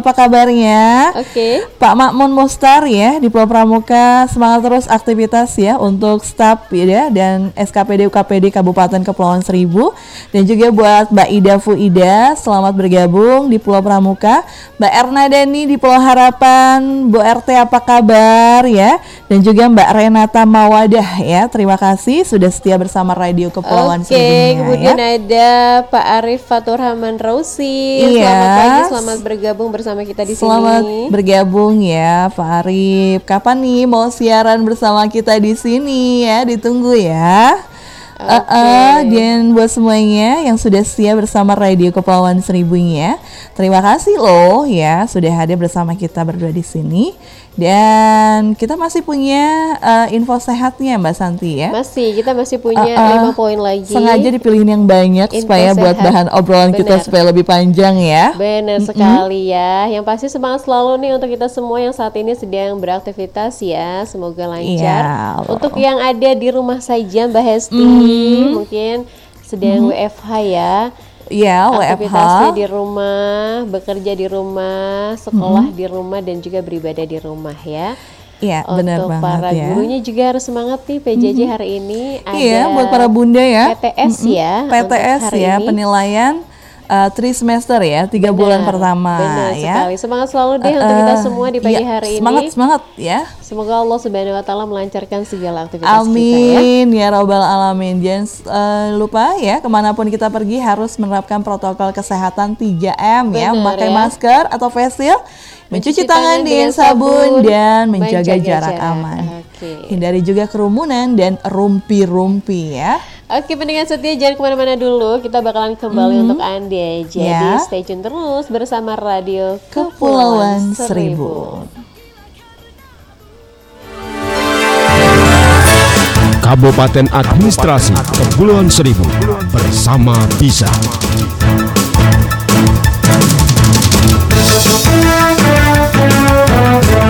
apa kabarnya? Oke. Pak Makmun Mustar ya di Pulau Pramuka semangat terus aktivitas ya untuk staf ya dan SKPD UKPD Kabupaten Kepulauan Seribu dan juga buat Mbak Ida Fuida selamat bergabung di Pulau Pramuka Mbak Erna Dani di Pulau Harapan Bu RT apa kabar ya dan juga Mbak Renata Mawadah ya terima kasih sudah setia bersama Radio Kepulauan Oke, Seribu kemudian ya. ada Pak Arif Fatur Rahman Rausi. Iya. Selamat pagi, selamat bergabung bersama kita di Selamat sini. bergabung ya Pak Arif. Kapan nih mau siaran bersama kita di sini ya? Ditunggu ya. Eh, eh, dan buat semuanya yang sudah setia bersama Radio Kepulauan Seribu ya, terima kasih loh ya sudah hadir bersama kita berdua di sini. Dan kita masih punya eh, info sehatnya Mbak Santi ya. Masih, kita masih punya Eh, eh, lima poin lagi. Sengaja dipilihin yang banyak Info supaya buat sehat. bahan obrolan kita Benar. supaya lebih panjang ya. Benar sekali ya. Yang pasti semangat selalu nih untuk kita semua yang saat ini sedang beraktivitas ya. Semoga lancar. Iya. Untuk yang ada di rumah saja Mbak Hesti, Mm-hmm. mungkin sedang WFH ya. Aktivitasnya WFH. di rumah, bekerja di rumah, sekolah Mm-hmm. di rumah dan juga beribadah di rumah ya. Iya, benar Untuk banget para ya. gurunya juga harus semangat nih PJJ hari ini. Ada Iya, buat para bunda ya. PTS ya. untuk PTS ya, ini. penilaian uh, tri semester ya, tiga bulan Benar, pertama benar ya. sekali. Semangat selalu deh untuk kita Eh, semua di pagi iya, hari semangat, ini. Semangat ya. Semoga Allah Subhanahu wa taala melancarkan segala aktivitas kita ya. Amin ya robbal alamin. Jangan eh, lupa ya ke mana pun kita pergi harus menerapkan protokol kesehatan 3M ya, memakai ya. masker atau face shield, mencuci tangan dengan sabun dan menjaga jarak aman. Oke. Hindari juga kerumunan dan rumpi-rumpi ya. Oke pendengar setia jangan ke mana-mana dulu kita bakalan kembali mm-hmm. untuk Andi. jadi yeah. stay tune terus bersama radio Kepulauan, Seribu. Kabupaten Administrasi Kepulauan Seribu bersama bisa. Bersama bisa.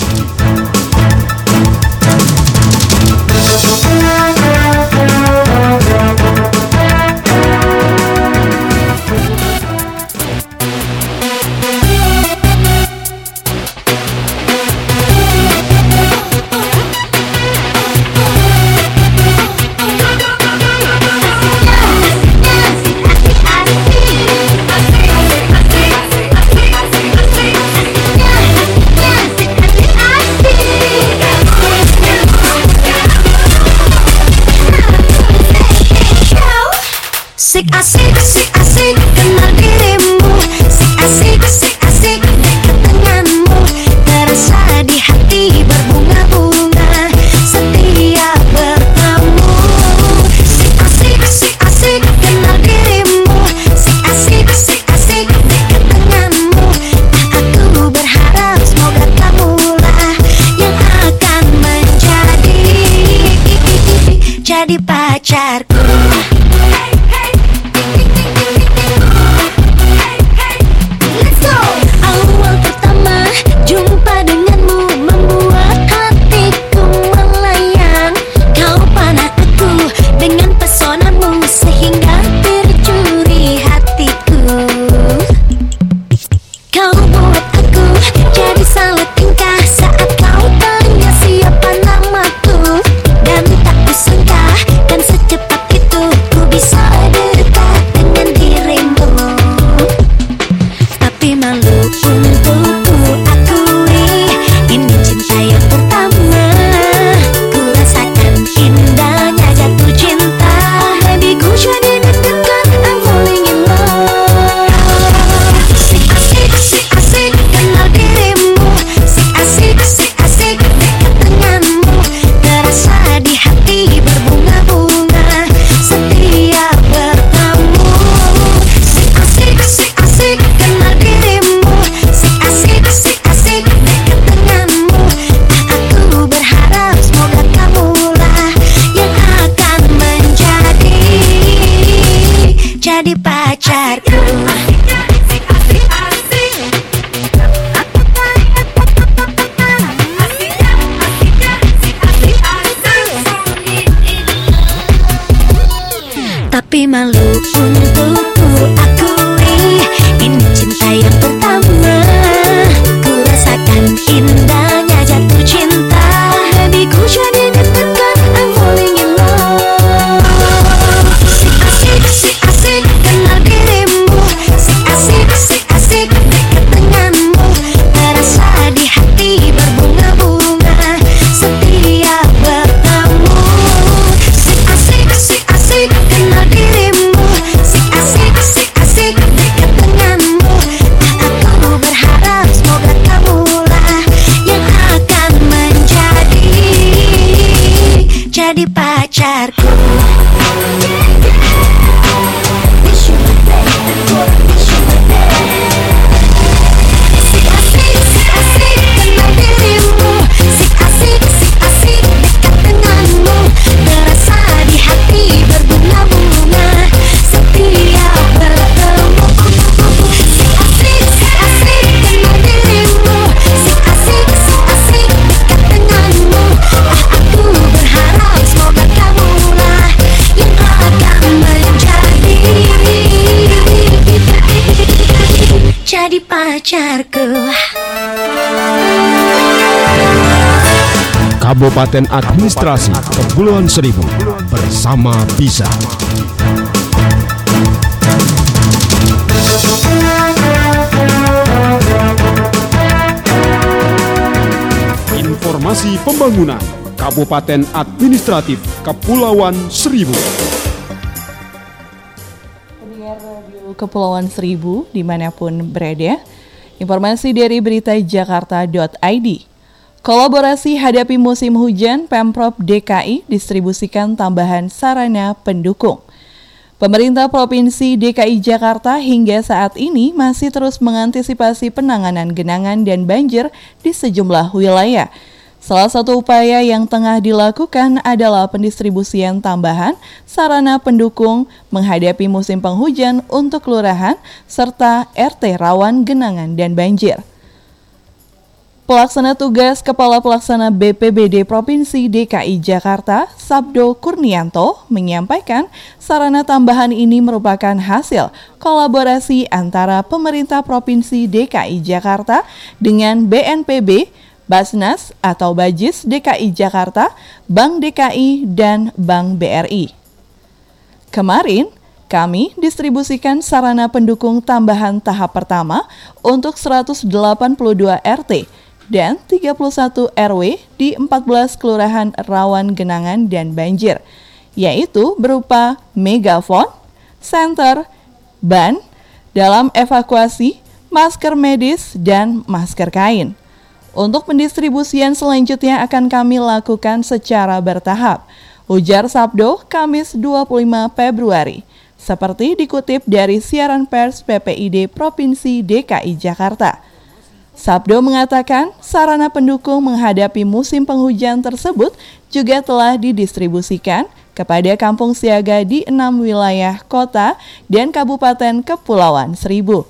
music I. jadi pacarku Kabupaten Administrasi Kepulauan Seribu bersama Bisa. Informasi pembangunan Kabupaten Administratif Kepulauan Seribu. Kepulauan Seribu di mana pun berada. Informasi dari berita jakarta.id. Kolaborasi hadapi musim hujan, Pemprov DKI distribusikan tambahan sarana pendukung. Pemerintah Provinsi DKI Jakarta hingga saat ini masih terus mengantisipasi penanganan genangan dan banjir di sejumlah wilayah. Salah satu upaya yang tengah dilakukan adalah pendistribusian tambahan sarana pendukung menghadapi musim penghujan untuk kelurahan serta RT rawan genangan dan banjir. Pelaksana tugas Kepala Pelaksana BPBD Provinsi DKI Jakarta, Sabdo Kurnianto, menyampaikan sarana tambahan ini merupakan hasil kolaborasi antara pemerintah Provinsi DKI Jakarta dengan BNPB, Basnas atau Bajis DKI Jakarta, Bank DKI, dan Bank BRI. Kemarin, kami distribusikan sarana pendukung tambahan tahap pertama untuk 182 RT dan 31 RW di 14 kelurahan rawan genangan dan banjir, yaitu berupa megafon, senter, ban, dalam evakuasi, masker medis, dan masker kain. Untuk pendistribusian selanjutnya akan kami lakukan secara bertahap. Ujar Sabdo, Kamis 25 Februari. Seperti dikutip dari siaran pers PPID Provinsi DKI Jakarta. Sabdo mengatakan sarana pendukung menghadapi musim penghujan tersebut juga telah didistribusikan kepada kampung siaga di enam wilayah kota dan kabupaten Kepulauan Seribu.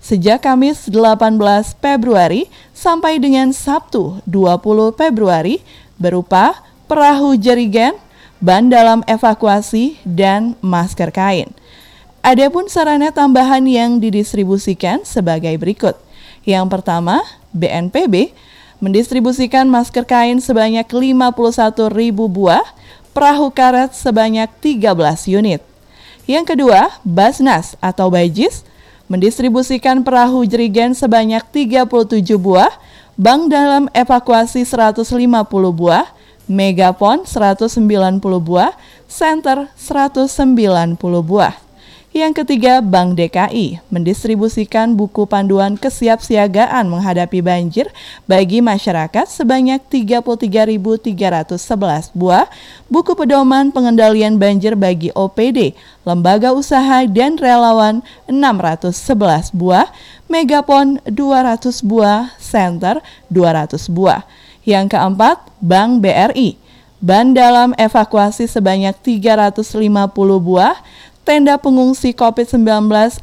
Sejak Kamis 18 Februari sampai dengan Sabtu 20 Februari berupa perahu jerigen, ban dalam evakuasi, dan masker kain. Adapun sarana tambahan yang didistribusikan sebagai berikut – yang pertama, BNPB mendistribusikan masker kain sebanyak 51 ribu buah, perahu karet sebanyak 13 unit. Yang kedua, Basnas atau Bajis mendistribusikan perahu jerigen sebanyak 37 buah, bank dalam evakuasi 150 buah, megapon 190 buah, center 190 buah. Yang ketiga, Bank DKI mendistribusikan buku panduan kesiapsiagaan menghadapi banjir bagi masyarakat sebanyak 33.311 buah, buku pedoman pengendalian banjir bagi OPD, lembaga usaha dan relawan 611 buah, megapon 200 buah, center 200 buah. Yang keempat, Bank BRI ban dalam evakuasi sebanyak 350 buah, tenda pengungsi COVID-19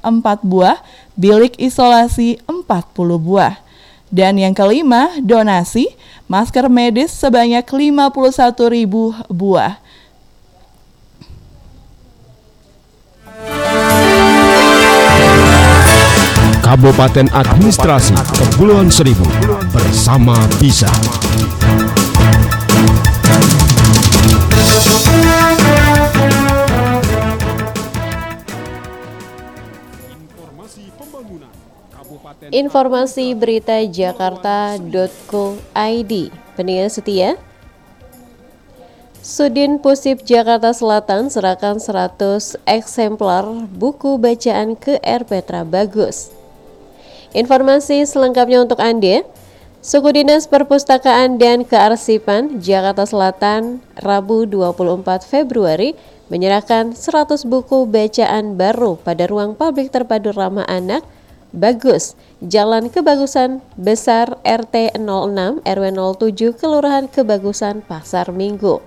4 buah, bilik isolasi 40 buah. Dan yang kelima, donasi masker medis sebanyak 51 ribu buah. Kabupaten Administrasi Kepulauan Seribu bersama Bisa. Informasi berita jakarta.co.id Pendengar setia Sudin Pusip Jakarta Selatan serahkan 100 eksemplar buku bacaan ke R. Petra Bagus. Informasi selengkapnya untuk Anda. Suku Dinas Perpustakaan dan Kearsipan Jakarta Selatan Rabu 24 Februari menyerahkan 100 buku bacaan baru pada ruang publik terpadu ramah anak Bagus, Jalan Kebagusan Besar RT 06 RW 07 Kelurahan Kebagusan Pasar Minggu.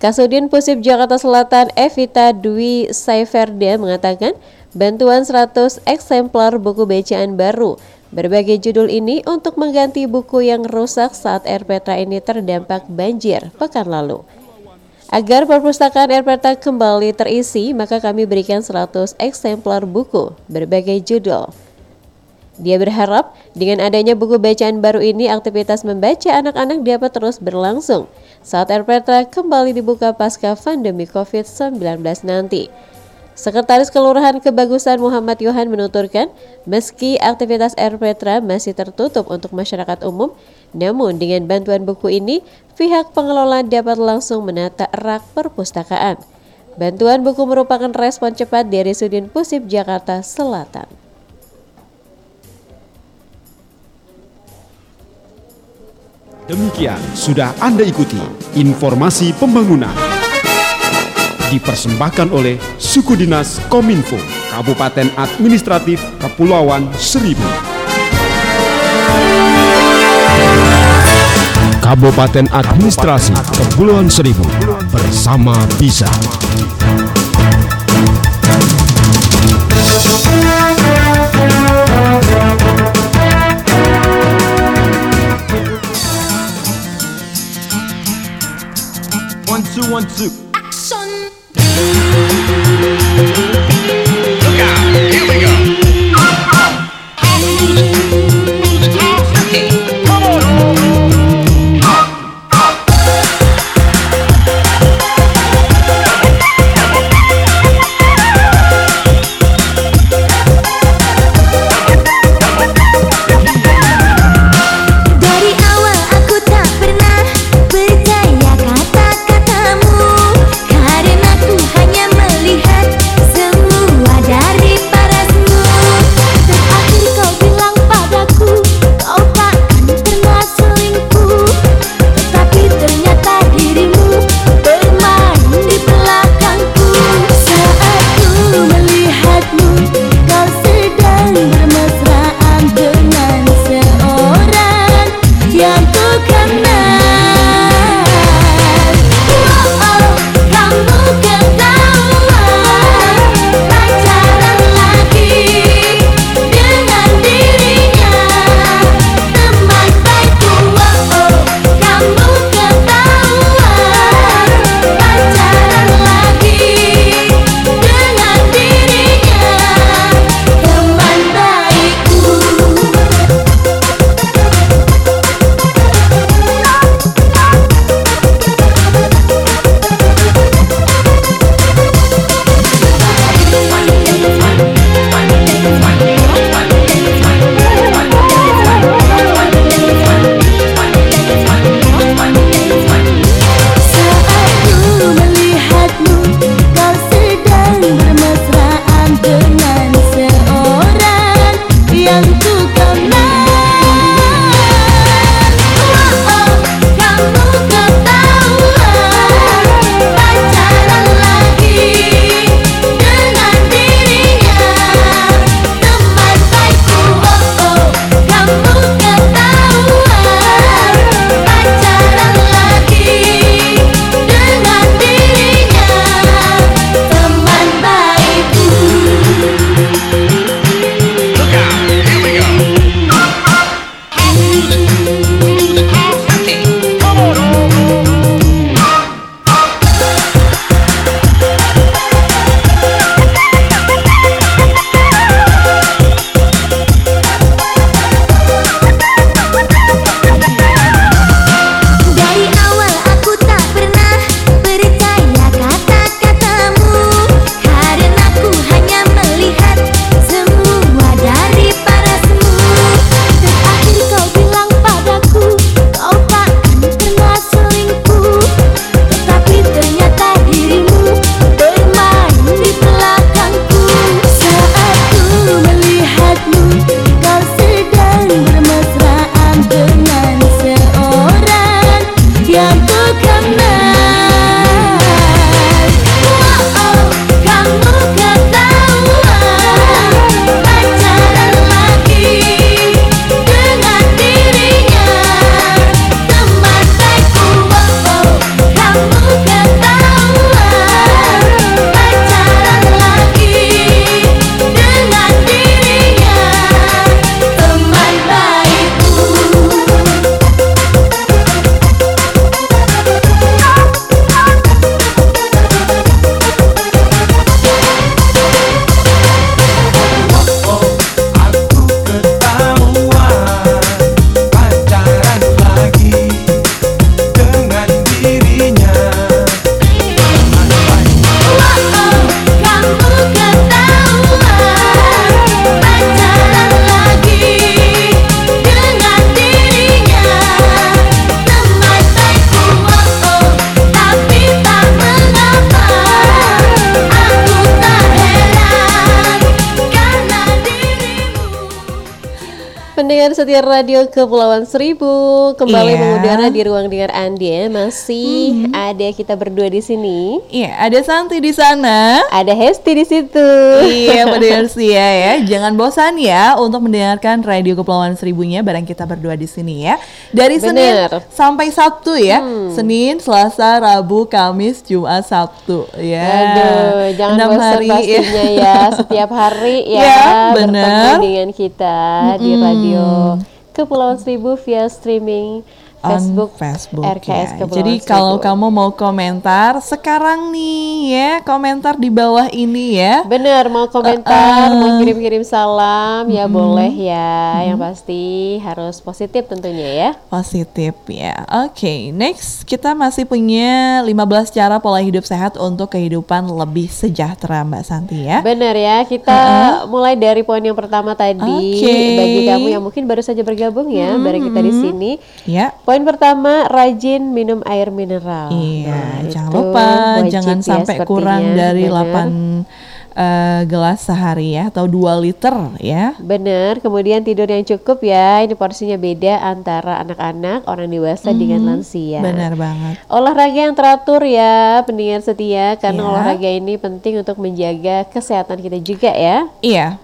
Kasudin Pusip Jakarta Selatan Evita Dwi Saiferda mengatakan bantuan 100 eksemplar buku bacaan baru berbagai judul ini untuk mengganti buku yang rusak saat RPTRA ini terdampak banjir pekan lalu. Agar perpustakaan Erpeta kembali terisi, maka kami berikan 100 eksemplar buku berbagai judul. Dia berharap dengan adanya buku bacaan baru ini aktivitas membaca anak-anak dapat terus berlangsung saat Erpeta kembali dibuka pasca pandemi COVID-19 nanti. Sekretaris Kelurahan Kebagusan Muhammad Yohan menuturkan, meski aktivitas Air Petra masih tertutup untuk masyarakat umum, namun dengan bantuan buku ini, pihak pengelola dapat langsung menata rak perpustakaan. Bantuan buku merupakan respon cepat dari Sudin Pusip Jakarta Selatan. Demikian sudah Anda ikuti informasi pembangunan dipersembahkan oleh Suku Dinas Kominfo, Kabupaten Administratif Kepulauan Seribu. Kabupaten Administrasi Kepulauan Seribu bersama bisa. One, two, one, two. you. Setia radio Kepulauan Seribu kembali Iya. mengudara di ruang dengar Andi ya. Masih ada kita berdua di sini. Iya, ada Santi di sana. Ada Hesti di situ. iya, pendengar setia ya. Jangan bosan ya untuk mendengarkan radio Kepulauan Seribunya bareng kita berdua di sini ya. Dari Senin Bener. sampai Sabtu ya. Senin, Selasa, Rabu, Kamis, Jumat, Sabtu ya. Aduh, jangan Enam bosan hari pastinya ya. Setiap hari ya, Ya, bertemu dengan kita di radio Kepulauan Seribu via streaming Facebook, Facebook RKS ya. Jadi kalau kamu mau komentar sekarang nih ya, komentar di bawah ini ya. Bener, mau komentar, mau kirim-kirim salam, ya boleh ya. Yang pasti harus positif tentunya ya. Positif ya. Oke, next kita masih punya 15 cara pola hidup sehat untuk kehidupan lebih sejahtera Mbak Santi ya. Bener ya, kita mulai dari poin yang pertama tadi. Oke. Bagi kamu yang mungkin baru saja bergabung ya, bareng kita di sini. Ya. Poin pertama, rajin minum air mineral. Iya, Nah, jangan lupa jangan ya sampai kurang dari bener. 8 eh, gelas sehari ya atau 2 liter ya. Bener, kemudian tidur yang cukup ya. Ini porsinya beda antara anak-anak, orang dewasa dengan lansia. Benar banget. Olahraga yang teratur ya, pendengar setia, karena Ya. olahraga ini penting untuk menjaga kesehatan kita juga ya. Iya.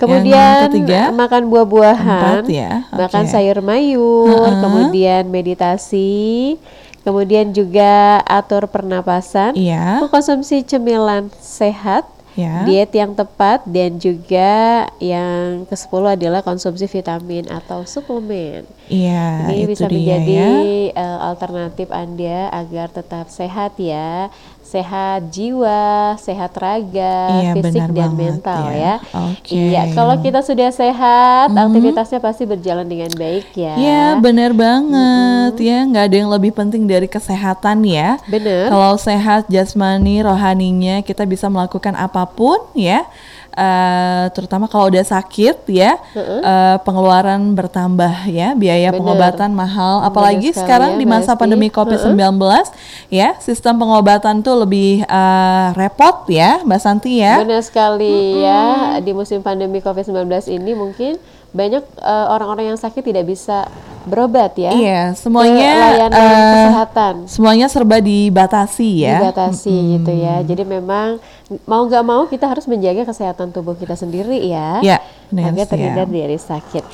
Kemudian ketiga? makan buah-buahan, ya, makan oke. sayur mayur, kemudian meditasi, kemudian juga atur pernapasan, Iya. mengkonsumsi cemilan sehat, Ya. diet yang tepat, dan juga yang ke-10 adalah konsumsi vitamin atau suplemen. Iya, Ini itu bisa dia menjadi ya. eh, alternatif Anda agar tetap sehat ya. Sehat jiwa, sehat raga, Iya, fisik benar dan banget mental ya. ya. Oke. Iya, kalau kita sudah sehat, aktivitasnya pasti berjalan dengan baik ya. Ya benar banget ya nggak ada yang lebih penting dari kesehatan ya. Bener. Kalau sehat jasmani rohaninya kita bisa melakukan apa pun ya. Eh, terutama kalau udah sakit ya eh, pengeluaran bertambah ya biaya Bener. pengobatan mahal apalagi sekali sekarang ya, di masa Esti. pandemi COVID-19 ya sistem pengobatan tuh lebih eh, repot ya Mbak Santi ya Benar sekali ya. Di musim pandemi COVID-19 ini mungkin banyak eh, orang-orang yang sakit tidak bisa berobat ya. Iya, semuanya layanan eh, kesehatan. semuanya serba dibatasi ya. dibatasi gitu ya. Jadi memang mau nggak mau kita harus menjaga kesehatan tubuh kita sendiri ya. Ya, benar agar terhindar ya. dari sakit.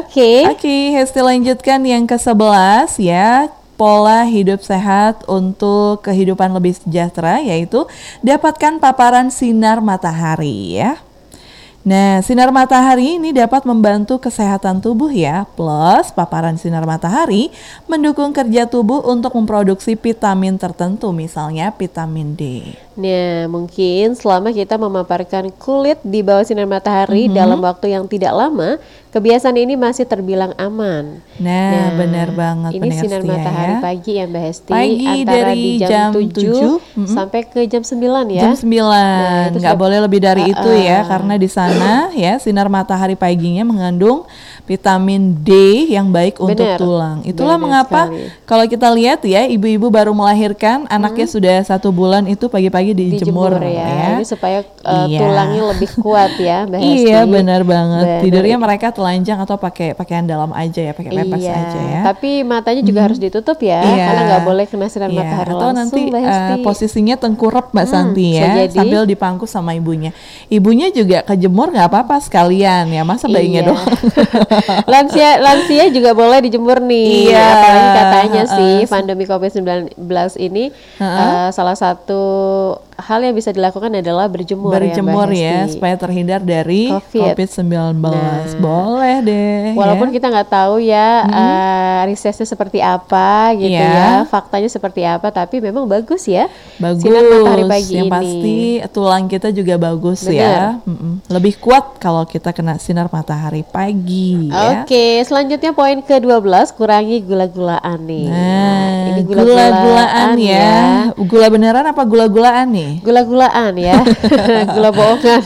Oke. Oke, Hesti lanjutkan yang ke-11 ya. Pola hidup sehat untuk kehidupan lebih sejahtera yaitu dapatkan paparan sinar matahari ya. Nah, sinar matahari ini dapat membantu kesehatan tubuh ya. Plus, paparan sinar matahari mendukung kerja tubuh untuk memproduksi vitamin tertentu, misalnya vitamin D. Nah, mungkin selama kita memaparkan kulit di bawah sinar matahari Mhm. dalam waktu yang tidak lama, kebiasaan ini masih terbilang aman. Nah, benar banget Ini sinar setia matahari ya. pagi ya Mbak Hesti Pagi antara dari di jam, jam 7, 7, mm-mm. sampai ke jam 9 ya. Jam 9, itu nggak sudah- boleh lebih dari itu ya, Ah, ah. karena di sana ya sinar matahari paginya mengandung vitamin D yang baik untuk Benar. tulang. Itulah Benar mengapa sekali. kalau kita lihat ya ibu-ibu baru melahirkan anaknya sudah satu bulan itu pagi-pagi dijemur, dijemur ya. ya. Ini supaya uh, Iya. tulangnya lebih kuat ya. Iya benar banget. Benar. Tidurnya mereka telanjang atau pakai pakaian dalam aja ya, pakai pepes iya. aja ya. Tapi matanya juga harus ditutup ya, Iya. karena nggak boleh kena sinar Iya, matahari atau langsung, nanti Hesti. posisinya tengkurap Mbak Santi bisa ya, jadi. sambil dipangku sama ibunya. Ibunya juga kejemur nggak apa-apa sekalian ya, masa bayinya Iya. doang. lansia lansia juga boleh dijemur nih. Iya. Apalagi katanya Heeh. sih pandemi Covid-19 ini uh, salah satu hal yang bisa dilakukan adalah berjemur, Berjemur ya, Mbak ya, Hesti. supaya terhindar dari Covid. COVID-19. Nah. Boleh deh. Walaupun ya. kita nggak tahu ya uh, risetnya seperti apa gitu Iya. ya, faktanya seperti apa, tapi memang bagus ya. bagus. Sinar matahari pagi yang ini. pasti tulang kita juga bagus ya. Mm-mm. Lebih kuat kalau kita kena sinar matahari pagi ya. Oke, selanjutnya poin ke-12 kurangi gula-gulaan nih. Nah, ini gula-gulaan ya. Gula beneran apa gula-gulaan nih? Gula-gulaan ya. Gula bohongan.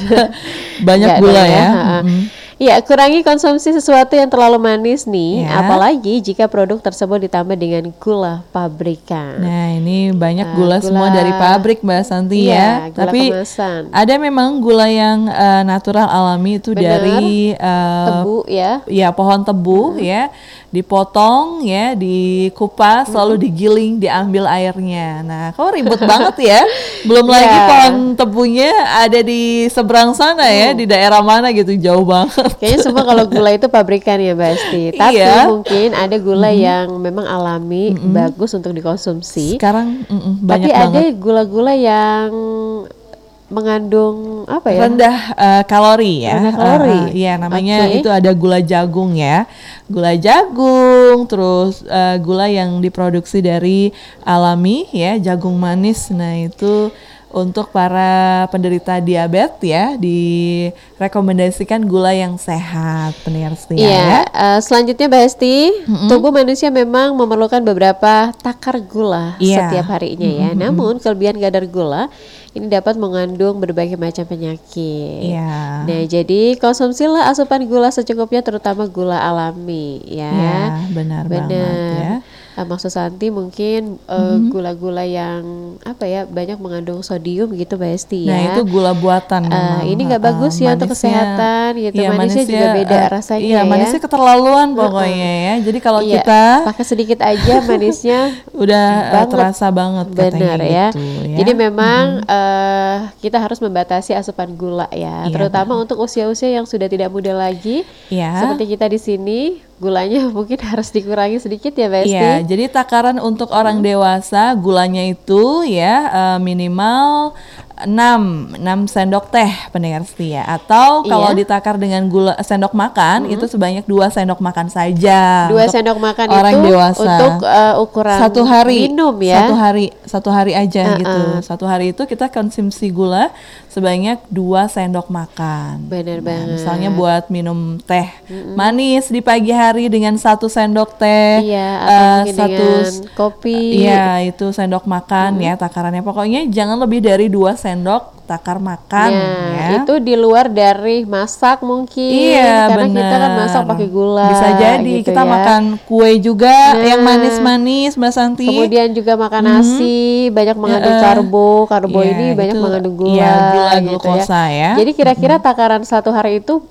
Banyak Nggak gula ya. Ha-ha. Mm-mm. Ya, kurangi konsumsi sesuatu yang terlalu manis nih, Ya. apalagi jika produk tersebut ditambah dengan gula pabrikan. Nah, ini banyak gula, semua gula- dari pabrik Mbak Santi Iya, ya. gula Tapi kemasan. ada memang gula yang eh, natural alami itu Benar. dari eh, Tebu ya. ya pohon tebu ya dipotong ya dikupas lalu digiling diambil airnya nah kok ribet banget ya belum lagi Ya. pohon tebunya ada di seberang sana ya di daerah mana gitu jauh banget Kayaknya semua kalau gula itu pabrikan ya, Mbak Esti. Tapi Iya. mungkin ada gula yang memang alami, bagus untuk dikonsumsi. sekarang mm-mm, Tapi banyak ada banget gula-gula yang mengandung apa ya? rendah eh, kalori ya. Rendah kalori. Eh, Iya, namanya Oke. itu ada gula jagung ya. Gula jagung, terus eh, gula yang diproduksi dari alami ya, jagung manis. Nah, itu untuk para penderita diabetes ya direkomendasikan gula yang sehat pendengar setia Iya, ya. eh, selanjutnya Mbak Hesti, tubuh manusia memang memerlukan beberapa takar gula Iya. setiap harinya ya. Namun kelebihan kadar gula ini dapat mengandung berbagai macam penyakit. Iya. Nah, jadi konsumsilah asupan gula secukupnya terutama gula alami ya. Iya, benar banget ya. Eh, maksud Santi mungkin eh, gula-gula yang apa ya banyak mengandung sodium gitu Mbak Hesti ya. Nah, itu gula buatan memang. ini nggak bagus ya untuk manisnya- kesehatan gitu. Iya, Manisnya juga beda eh, rasanya Iya, ya. manisnya keterlaluan pokoknya ya. Jadi kalau Iya, kita pakai sedikit aja manisnya udah banget. terasa banget katanya benar ya. gitu, ya. Jadi memang eh, kita harus membatasi asupan gula ya, Iya, terutama untuk usia-usia yang sudah tidak muda lagi. Iya. Seperti kita di sini, gulanya mungkin harus dikurangi sedikit ya, Besti. Iya, jadi takaran untuk orang dewasa gulanya itu ya eh, minimal 6 6 sendok teh pendengar setia atau kalau Iya. ditakar dengan gula sendok makan itu sebanyak 2 sendok makan saja. Dua untuk sendok makan orang itu dewasa. untuk eh, ukuran satu hari minum ya. Satu hari satu hari aja Uh-uh. gitu. Satu hari itu kita konsumsi gula sebanyak 2 sendok makan. Benar Nah, banget. Misalnya buat minum teh manis di pagi hari dengan satu sendok teh, Iya, mungkin satu kopi. Iya, itu sendok makan ya takarannya. Pokoknya jangan lebih dari dua sendok takar makan Nah, ya. itu di luar dari masak mungkin. Iya, Karena kita kan masak pakai gula. Bisa jadi gitu kita ya. makan kue juga Nah. yang manis-manis, Mbak Santi. Kemudian juga makan nasi, banyak mengandung karbo. Karbo Iya, ini banyak itu- mengandung gula. iya, gula gitu glukosa ya. Jadi kira-kira takaran satu hari itu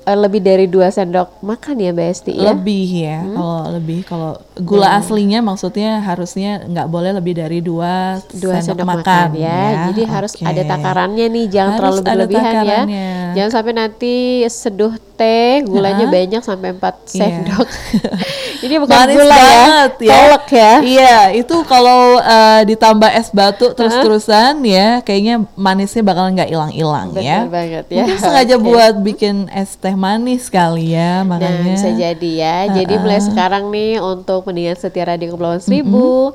eh, lebih dari dua sendok makan ya, Mbak Esti ya? lebih ya kalau lebih kalau gula aslinya maksudnya harusnya nggak boleh lebih dari dua, dua sendok, sendok makan, makan, ya. Jadi harus Oke. ada takarannya nih, jangan Harus terlalu berlebihan ya. Jangan sampai nanti seduh teh gulanya Heeh. banyak sampai 4 Iya. sendok. Ini bukan Manis gula banget ya, tolak ya. Iya, itu kalau eh, ditambah es batu terus-terusan ya, kayaknya manisnya bakal nggak hilang-hilang ya. Banget ya. Mungkin sengaja Oke. buat bikin es teh manis kali ya, makanya. Nah, bisa jadi ya. Jadi mulai sekarang nih untuk pendengar setia Radio Kepulauan Seribu,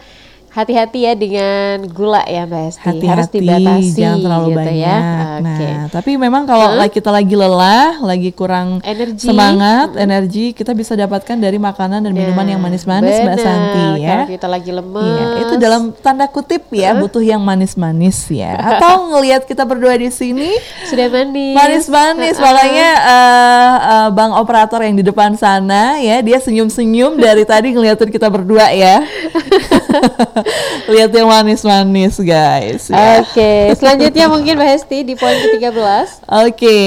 hati-hati ya dengan gula ya Mbak Esti. Harus Hati-hati, dibatasi jangan terlalu gitu banyak. ya. Nah, Oke. tapi memang kalau lagi kita lagi lelah, lagi kurang Energi. semangat, energi, kita bisa dapatkan dari makanan dan minuman yang manis-manis, Mbak Santi ya. Kalau kita lagi lemes. Iya, itu dalam tanda kutip ya, butuh yang manis-manis ya. Atau ngelihat kita berdua di sini sudah manis. manis-manis, makanya eh, eh, bang operator yang di depan sana ya, dia senyum-senyum dari tadi ngeliatin kita berdua ya. Lihat yang manis-manis guys. ya. Oke, selanjutnya mungkin Mbak Hesti di poin ke-13. Oke,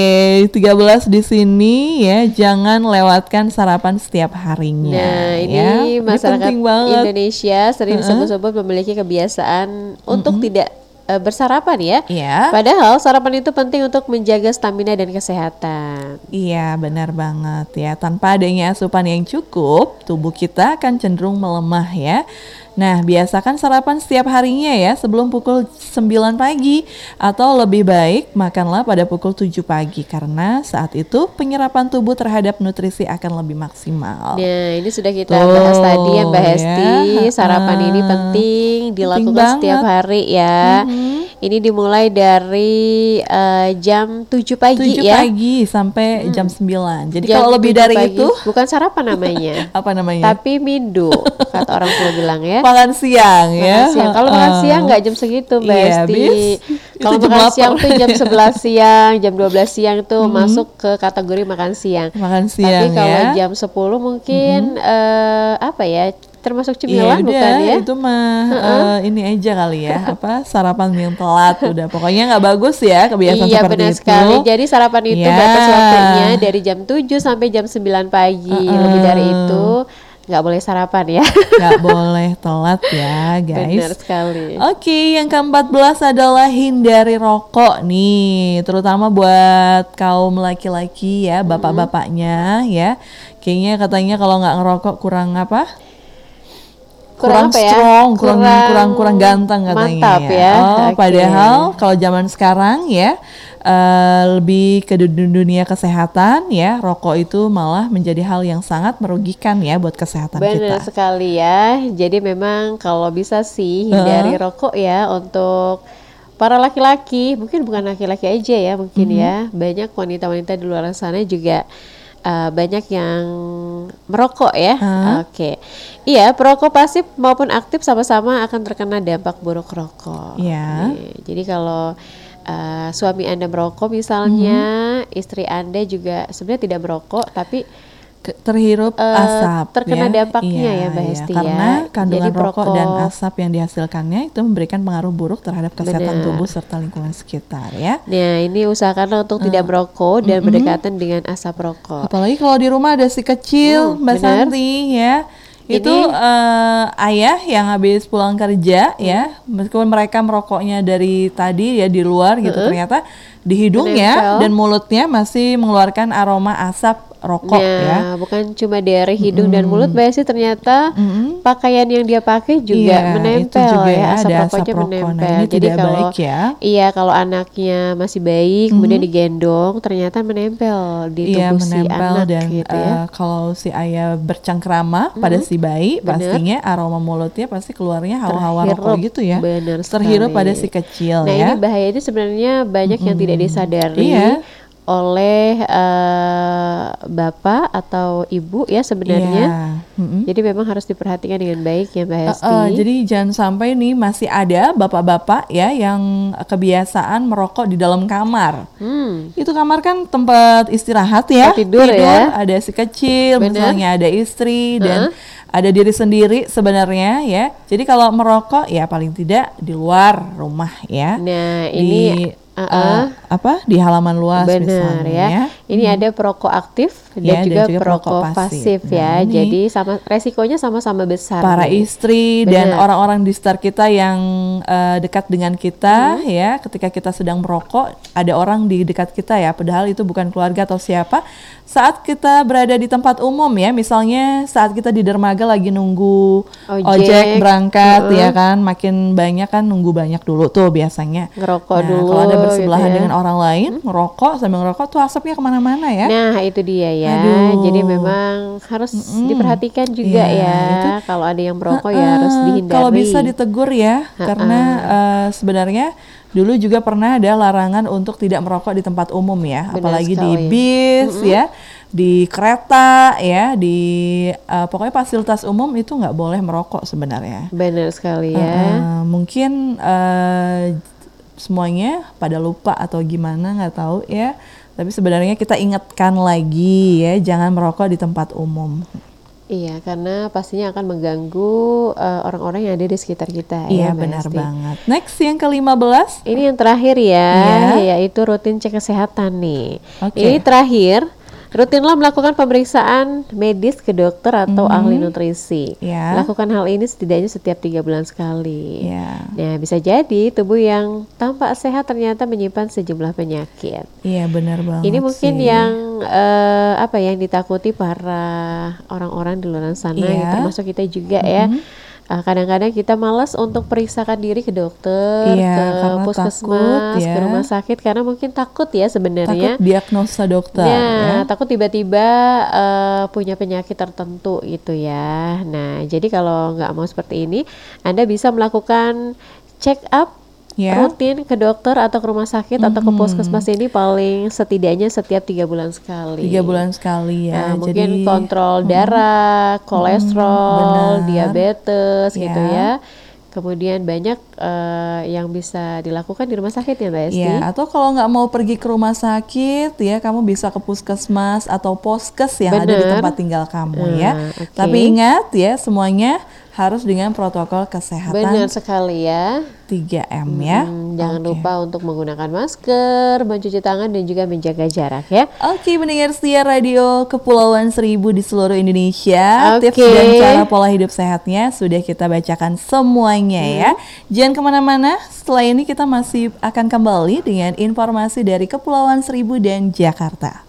13 di sini ya, jangan lewatkan sarapan setiap harinya. Nah, ini ya. masyarakat banget. Indonesia sering disebut-sebut memiliki kebiasaan untuk tidak eh, bersarapan ya. Iya. Padahal sarapan itu penting untuk menjaga stamina dan kesehatan. Iya, benar banget ya. Tanpa adanya asupan yang cukup, tubuh kita akan cenderung melemah ya. Nah, biasakan sarapan setiap harinya ya sebelum pukul 9 pagi atau lebih baik makanlah pada pukul 7 pagi karena saat itu penyerapan tubuh terhadap nutrisi akan lebih maksimal. Nah, ini sudah kita Tuh, bahas tadi ya Mbak ya. Hesti. Sarapan ini Ah, penting dilakukan banget. setiap hari ya. Ini dimulai dari eh, jam 7 pagi 7 ya. pagi sampai jam 9. Jadi Jam kalau lebih 7 dari pagi. itu bukan sarapan namanya. apa namanya? tapi mindu kata orang tua bilang ya. makan siang ya. Siang. Kalau makan siang nggak jam segitu Mbak Iya, Esti. habis. Kalau makan lapar. siang tuh jam 11 siang, jam 12 siang tuh masuk ke kategori makan siang. Makan Tapi siang kalau ya. jam 10 mungkin eh, apa ya? Termasuk Iya cemilan udah, bukan ya? itu mah eh, ini aja kali ya, apa sarapan yang telat udah. Pokoknya nggak bagus ya kebiasaan Iya seperti benar itu. sekali. Jadi sarapan itu Ya. batas waktunya dari jam 7 sampai jam 9 pagi. Lebih dari itu nggak boleh sarapan ya. nggak boleh telat ya guys. Benar sekali. Oke, yang ke-14 adalah hindari rokok nih, terutama buat kaum laki-laki ya, bapak-bapaknya ya. Kayaknya katanya kalau nggak ngerokok kurang apa? Kurang apa ya? strong, kurang Kurang kurang kurang ganteng katanya mantap ya. Oh, Oke. padahal kalau zaman sekarang ya eh, lebih ke dun- dunia kesehatan ya, rokok itu malah menjadi hal yang sangat merugikan ya buat kesehatan Benar kita. sekali ya. Jadi memang kalau bisa sih hindari rokok ya untuk para laki-laki, mungkin bukan laki-laki aja ya, mungkin Mm-hmm. ya. Banyak wanita-wanita di luar sana juga uh, banyak yang merokok ya. Oke. Iya, perokok pasif maupun aktif sama-sama akan terkena dampak buruk rokok. Iya. Nih, Jadi kalau uh, suami Anda merokok misalnya, Mm-hmm. istri Anda juga sebenarnya tidak merokok tapi terhirup Eh, asap terkena ya. dampaknya Iya, ya, Mbak iya. Hesti karena ya. kandungan Jadi rokok dan asap yang dihasilkannya itu memberikan pengaruh buruk terhadap kesehatan Benar. tubuh serta lingkungan sekitar ya Nah, ini usahakanlah untuk tidak merokok dan berdekatan dengan asap rokok. apalagi kalau di rumah ada si kecil Hmm, Mbak benar. Santi ya itu eh, ayah yang habis pulang kerja ya. Meskipun mereka merokoknya dari tadi ya di luar gitu ternyata di hidungnya dan mulutnya masih mengeluarkan aroma asap rokok ya nah, bukan cuma dari hidung dan mulut, Mbak Esi, ternyata Mm-mm. pakaian yang dia pakai juga Iya, menempel itu juga ya, ya, asap ada asap rokoknya rokok. Nah, menempel. ini Jadi tidak kalau baik ya. Iya kalau anaknya masih bayi kemudian digendong, ternyata menempel di Iya tubuh si menempel anak dan gitu ya. eh, kalau si ayah bercengkrama pada si bayi bener. pastinya aroma mulutnya pasti keluarnya hawa-hawa rokok gitu ya Benar terhirup pada si kecil Nah ya ini bahaya ini sebenarnya banyak yang tidak disadari Iya. Oleh eh, bapak atau ibu ya sebenarnya. Iya. Mm-mm. Jadi memang harus diperhatikan dengan baik ya Mbak Hesti. eh, jadi jangan sampai nih masih ada bapak-bapak ya yang kebiasaan merokok di dalam kamar. Hmm, Itu kamar kan tempat istirahat ya. Tempat tidur ya. Ada si kecil, Bener. misalnya ada istri dan ada diri sendiri sebenarnya ya. Jadi kalau merokok ya paling tidak di luar rumah ya. Nah di ini uh-uh. eh, apa di halaman luas benar misalnya ya. ya. Ini ada perokok aktif dan, Ya, dan juga, juga perokok pasif, pasif. ya. Nah, ini- Jadi sama resikonya sama-sama besar. para nih. istri dan Benar. orang-orang di sekitar kita yang eh, dekat dengan kita Hmm. ya ketika kita sedang merokok ada orang di dekat kita ya padahal itu bukan keluarga atau siapa saat kita berada di tempat umum ya misalnya saat kita di dermaga lagi nunggu Ojek. ojek, berangkat ya kan makin banyak kan nunggu banyak dulu tuh biasanya Ngerokok Nah, dulu kalau ada gitu bersebelahan ya. dengan orang lain ngerokok sambil ngerokok tuh asapnya ke mana-mana ya Nah itu dia ya. Aduh. Jadi memang harus diperhatikan juga Iya, ya. itu- Kalau ada yang merokok ya harus dihindari. Kalau bisa ditegur ya, karena eh, sebenarnya dulu juga pernah ada larangan untuk tidak merokok di tempat umum ya, Benar apalagi di sekali. bis ya, di kereta ya, di eh, pokoknya fasilitas umum itu nggak boleh merokok sebenarnya. Benar sekali ya. Eh, mungkin eh, semuanya pada lupa atau gimana nggak tahu ya. Tapi sebenarnya kita ingatkan lagi ya, jangan merokok di tempat umum. Iya, karena pastinya akan mengganggu eh, orang-orang yang ada di sekitar kita. ya, Iya Mbak benar Esti. banget. Next yang ke-15 Ini yang terakhir ya, Iya. yaitu rutin cek kesehatan nih. Oke. Ini terakhir, rutinlah melakukan pemeriksaan medis ke dokter atau ahli nutrisi. Mhm. Ya. Lakukan hal ini setidaknya setiap tiga bulan sekali. Ya. Nah, bisa jadi tubuh yang tampak sehat ternyata menyimpan sejumlah penyakit. Iya benar banget. Ini mungkin sih. yang eh, apa ya, yang ditakuti para orang-orang di luar sana, Iya. ya, termasuk kita juga ya. Eh, Kadang-kadang kita malas untuk periksakan diri ke dokter, Iya, ke puskesmas, takut ke ya. rumah sakit, karena mungkin takut ya sebenarnya. takut diagnosa dokter Ya, ya. takut tiba-tiba eh, punya penyakit tertentu gitu ya. Nah, jadi kalau nggak mau seperti ini, Anda bisa melakukan check up Ya. rutin ke dokter atau ke rumah sakit atau ke puskesmas ini paling setidaknya setiap tiga bulan sekali. Tiga bulan sekali ya. Nah, mungkin Jadi kontrol darah, kolesterol, benar. diabetes gitu Ya. ya. Kemudian banyak eh, yang bisa dilakukan di rumah sakit ya Mbak Esti. Ya, atau kalau nggak mau pergi ke rumah sakit ya, kamu bisa ke puskesmas atau poskes yang ada di Bener. tempat tinggal kamu ya. Nah, oke. Tapi ingat ya, semuanya harus dengan protokol kesehatan Benar sekali ya. 3M ya. Hmm, jangan Oke. lupa untuk menggunakan masker, mencuci tangan dan juga menjaga jarak ya. Oke, mendengar setia radio Kepulauan Seribu di seluruh Indonesia. Oke. Tips dan cara pola hidup sehatnya sudah kita bacakan semuanya ya. Jangan ke mana-mana. Setelah ini kita masih akan kembali dengan informasi dari Kepulauan Seribu dan Jakarta.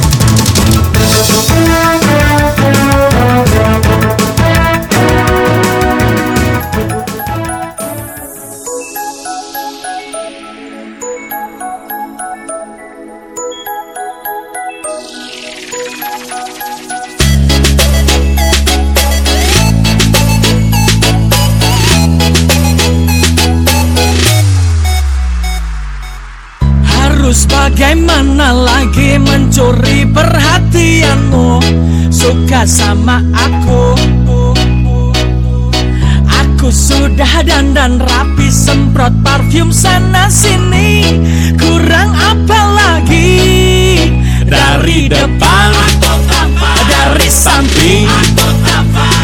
Bagaimana lagi mencuri perhatianmu? Suka sama aku. Aku sudah dandan rapi Semprot parfum sana sini. Kurang apa lagi? Dari depan Dari samping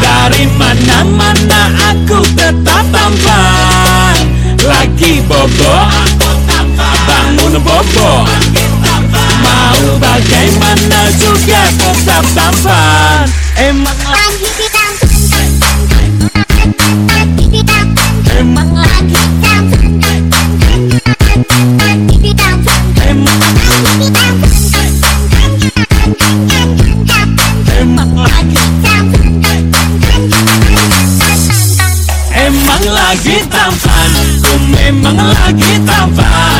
Dari mana-mana aku tetap tampan. Lagi bobo Bangun bobo. Mau bagaimana juga tetap tampan. Emang Lagi tidak Emang lagi Emang lagi Emang lagi tampan. Ku memang lagi tampan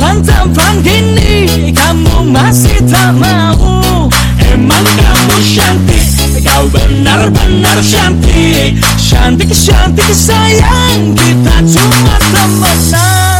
Tampan-tampan gini Kamu masih tak mau. Emang kamu cantik Kau benar-benar cantik. Cantik-cantik sayang Kita cuma temenan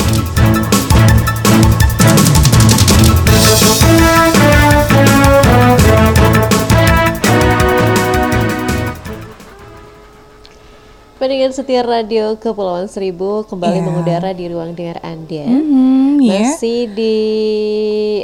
Pendengar setia radio Kepulauan Seribu kembali Iya. mengudara di ruang dengar Anda. Hmm, ya. Masih di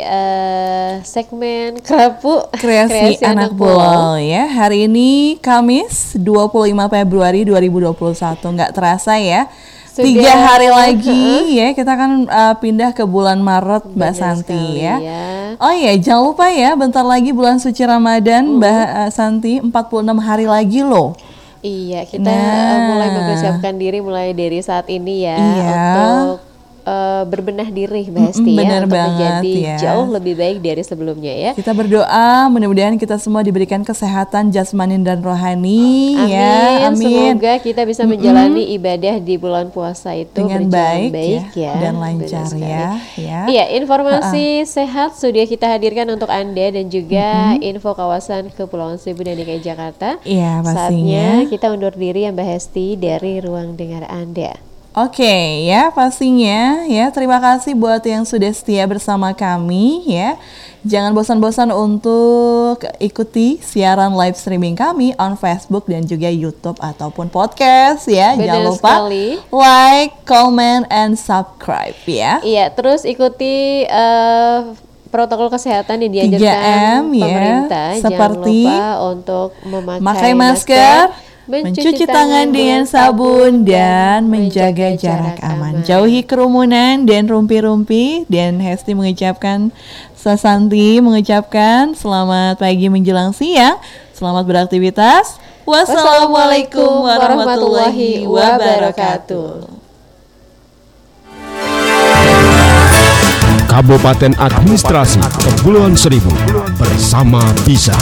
eh, segmen kerapu Kreasi, anak pulau ya. Hari ini Kamis 25 Februari 2021 nggak terasa ya. Sudah, Tiga hari lagi ya kita akan uh, pindah ke bulan Maret Mbak Santi sekali ya. ya. Oh iya jangan lupa ya bentar lagi bulan suci Ramadan Mbak uh, Santi 46 hari lagi loh. Iya, kita Nah. eh, mulai mempersiapkan diri mulai dari saat ini ya Iya. untuk eh, berbenah diri Mbak Hesti Mm-mm, ya untuk banget, menjadi ya. jauh lebih baik dari sebelumnya ya. Kita berdoa mudah-mudahan kita semua diberikan kesehatan jasmani dan rohani Amin. ya. Amin. Semoga kita bisa menjalani ibadah di bulan puasa itu Dengan baik, baik ya, ya, dan lancar ya, ya. Iya, informasi sehat sudah kita hadirkan untuk Anda dan juga info kawasan Kepulauan Seribu dan DKI Jakarta. Iya, Saatnya pastinya. kita undur diri ya Mbak Hesti dari ruang dengar Anda. Oke ya pastinya ya. Terima kasih buat yang sudah setia bersama kami ya. Jangan bosan-bosan untuk ikuti siaran live streaming kami on Facebook dan juga YouTube ataupun podcast ya. Benar Jangan lupa sekali. like, comment, and subscribe ya. Iya, terus ikuti eh, protokol kesehatan yang 3M, dianjurkan ya, pemerintah. seperti Jangan lupa untuk memakai Pakai masker, mencuci tangan dengan sabun dan menjaga jarak aman. Jauhi kerumunan dan rumpi-rumpi dan Hesti mengucapkan Sasanti mengucapkan selamat pagi menjelang siang. Selamat beraktivitas. Wassalamualaikum warahmatullahi wabarakatuh. Kabupaten Administrasi Kepulauan Seribu bersama Bisa.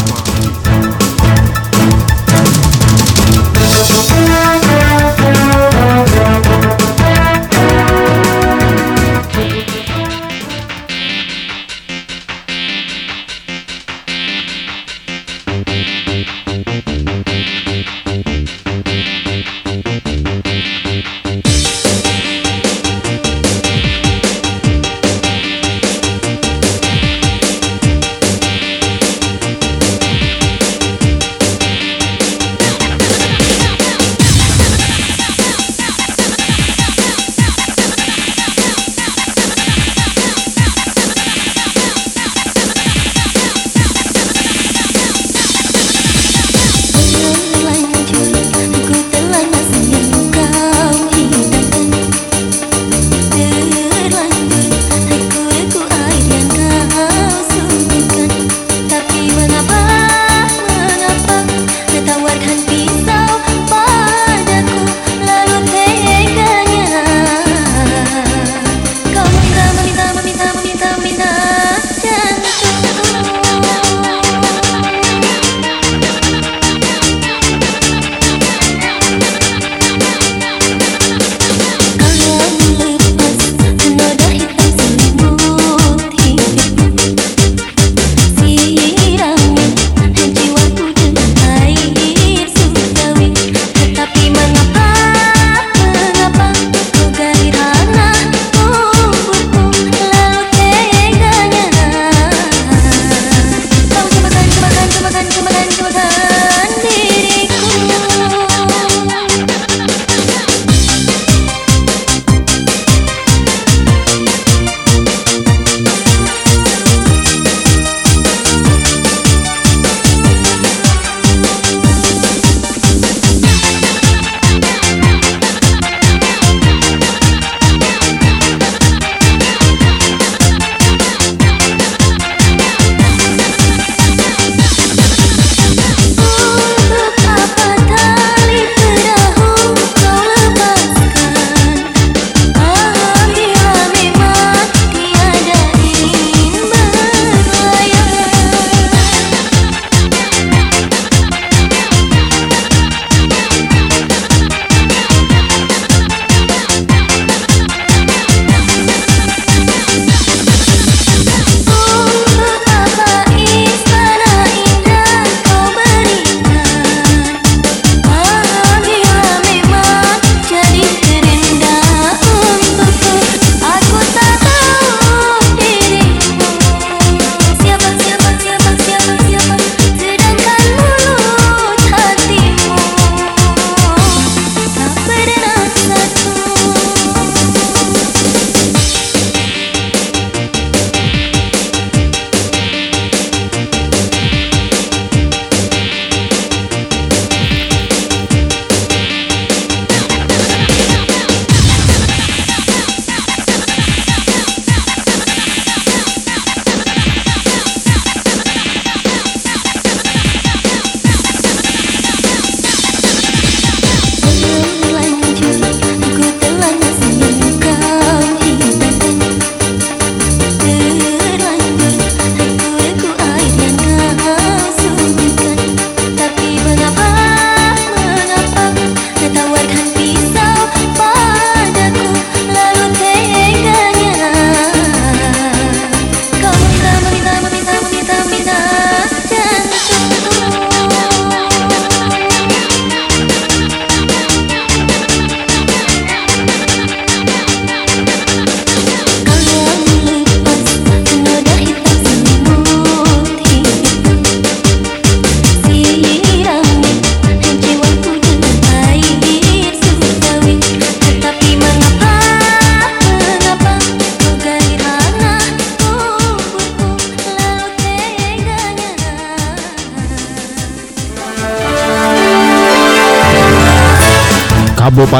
Thank you.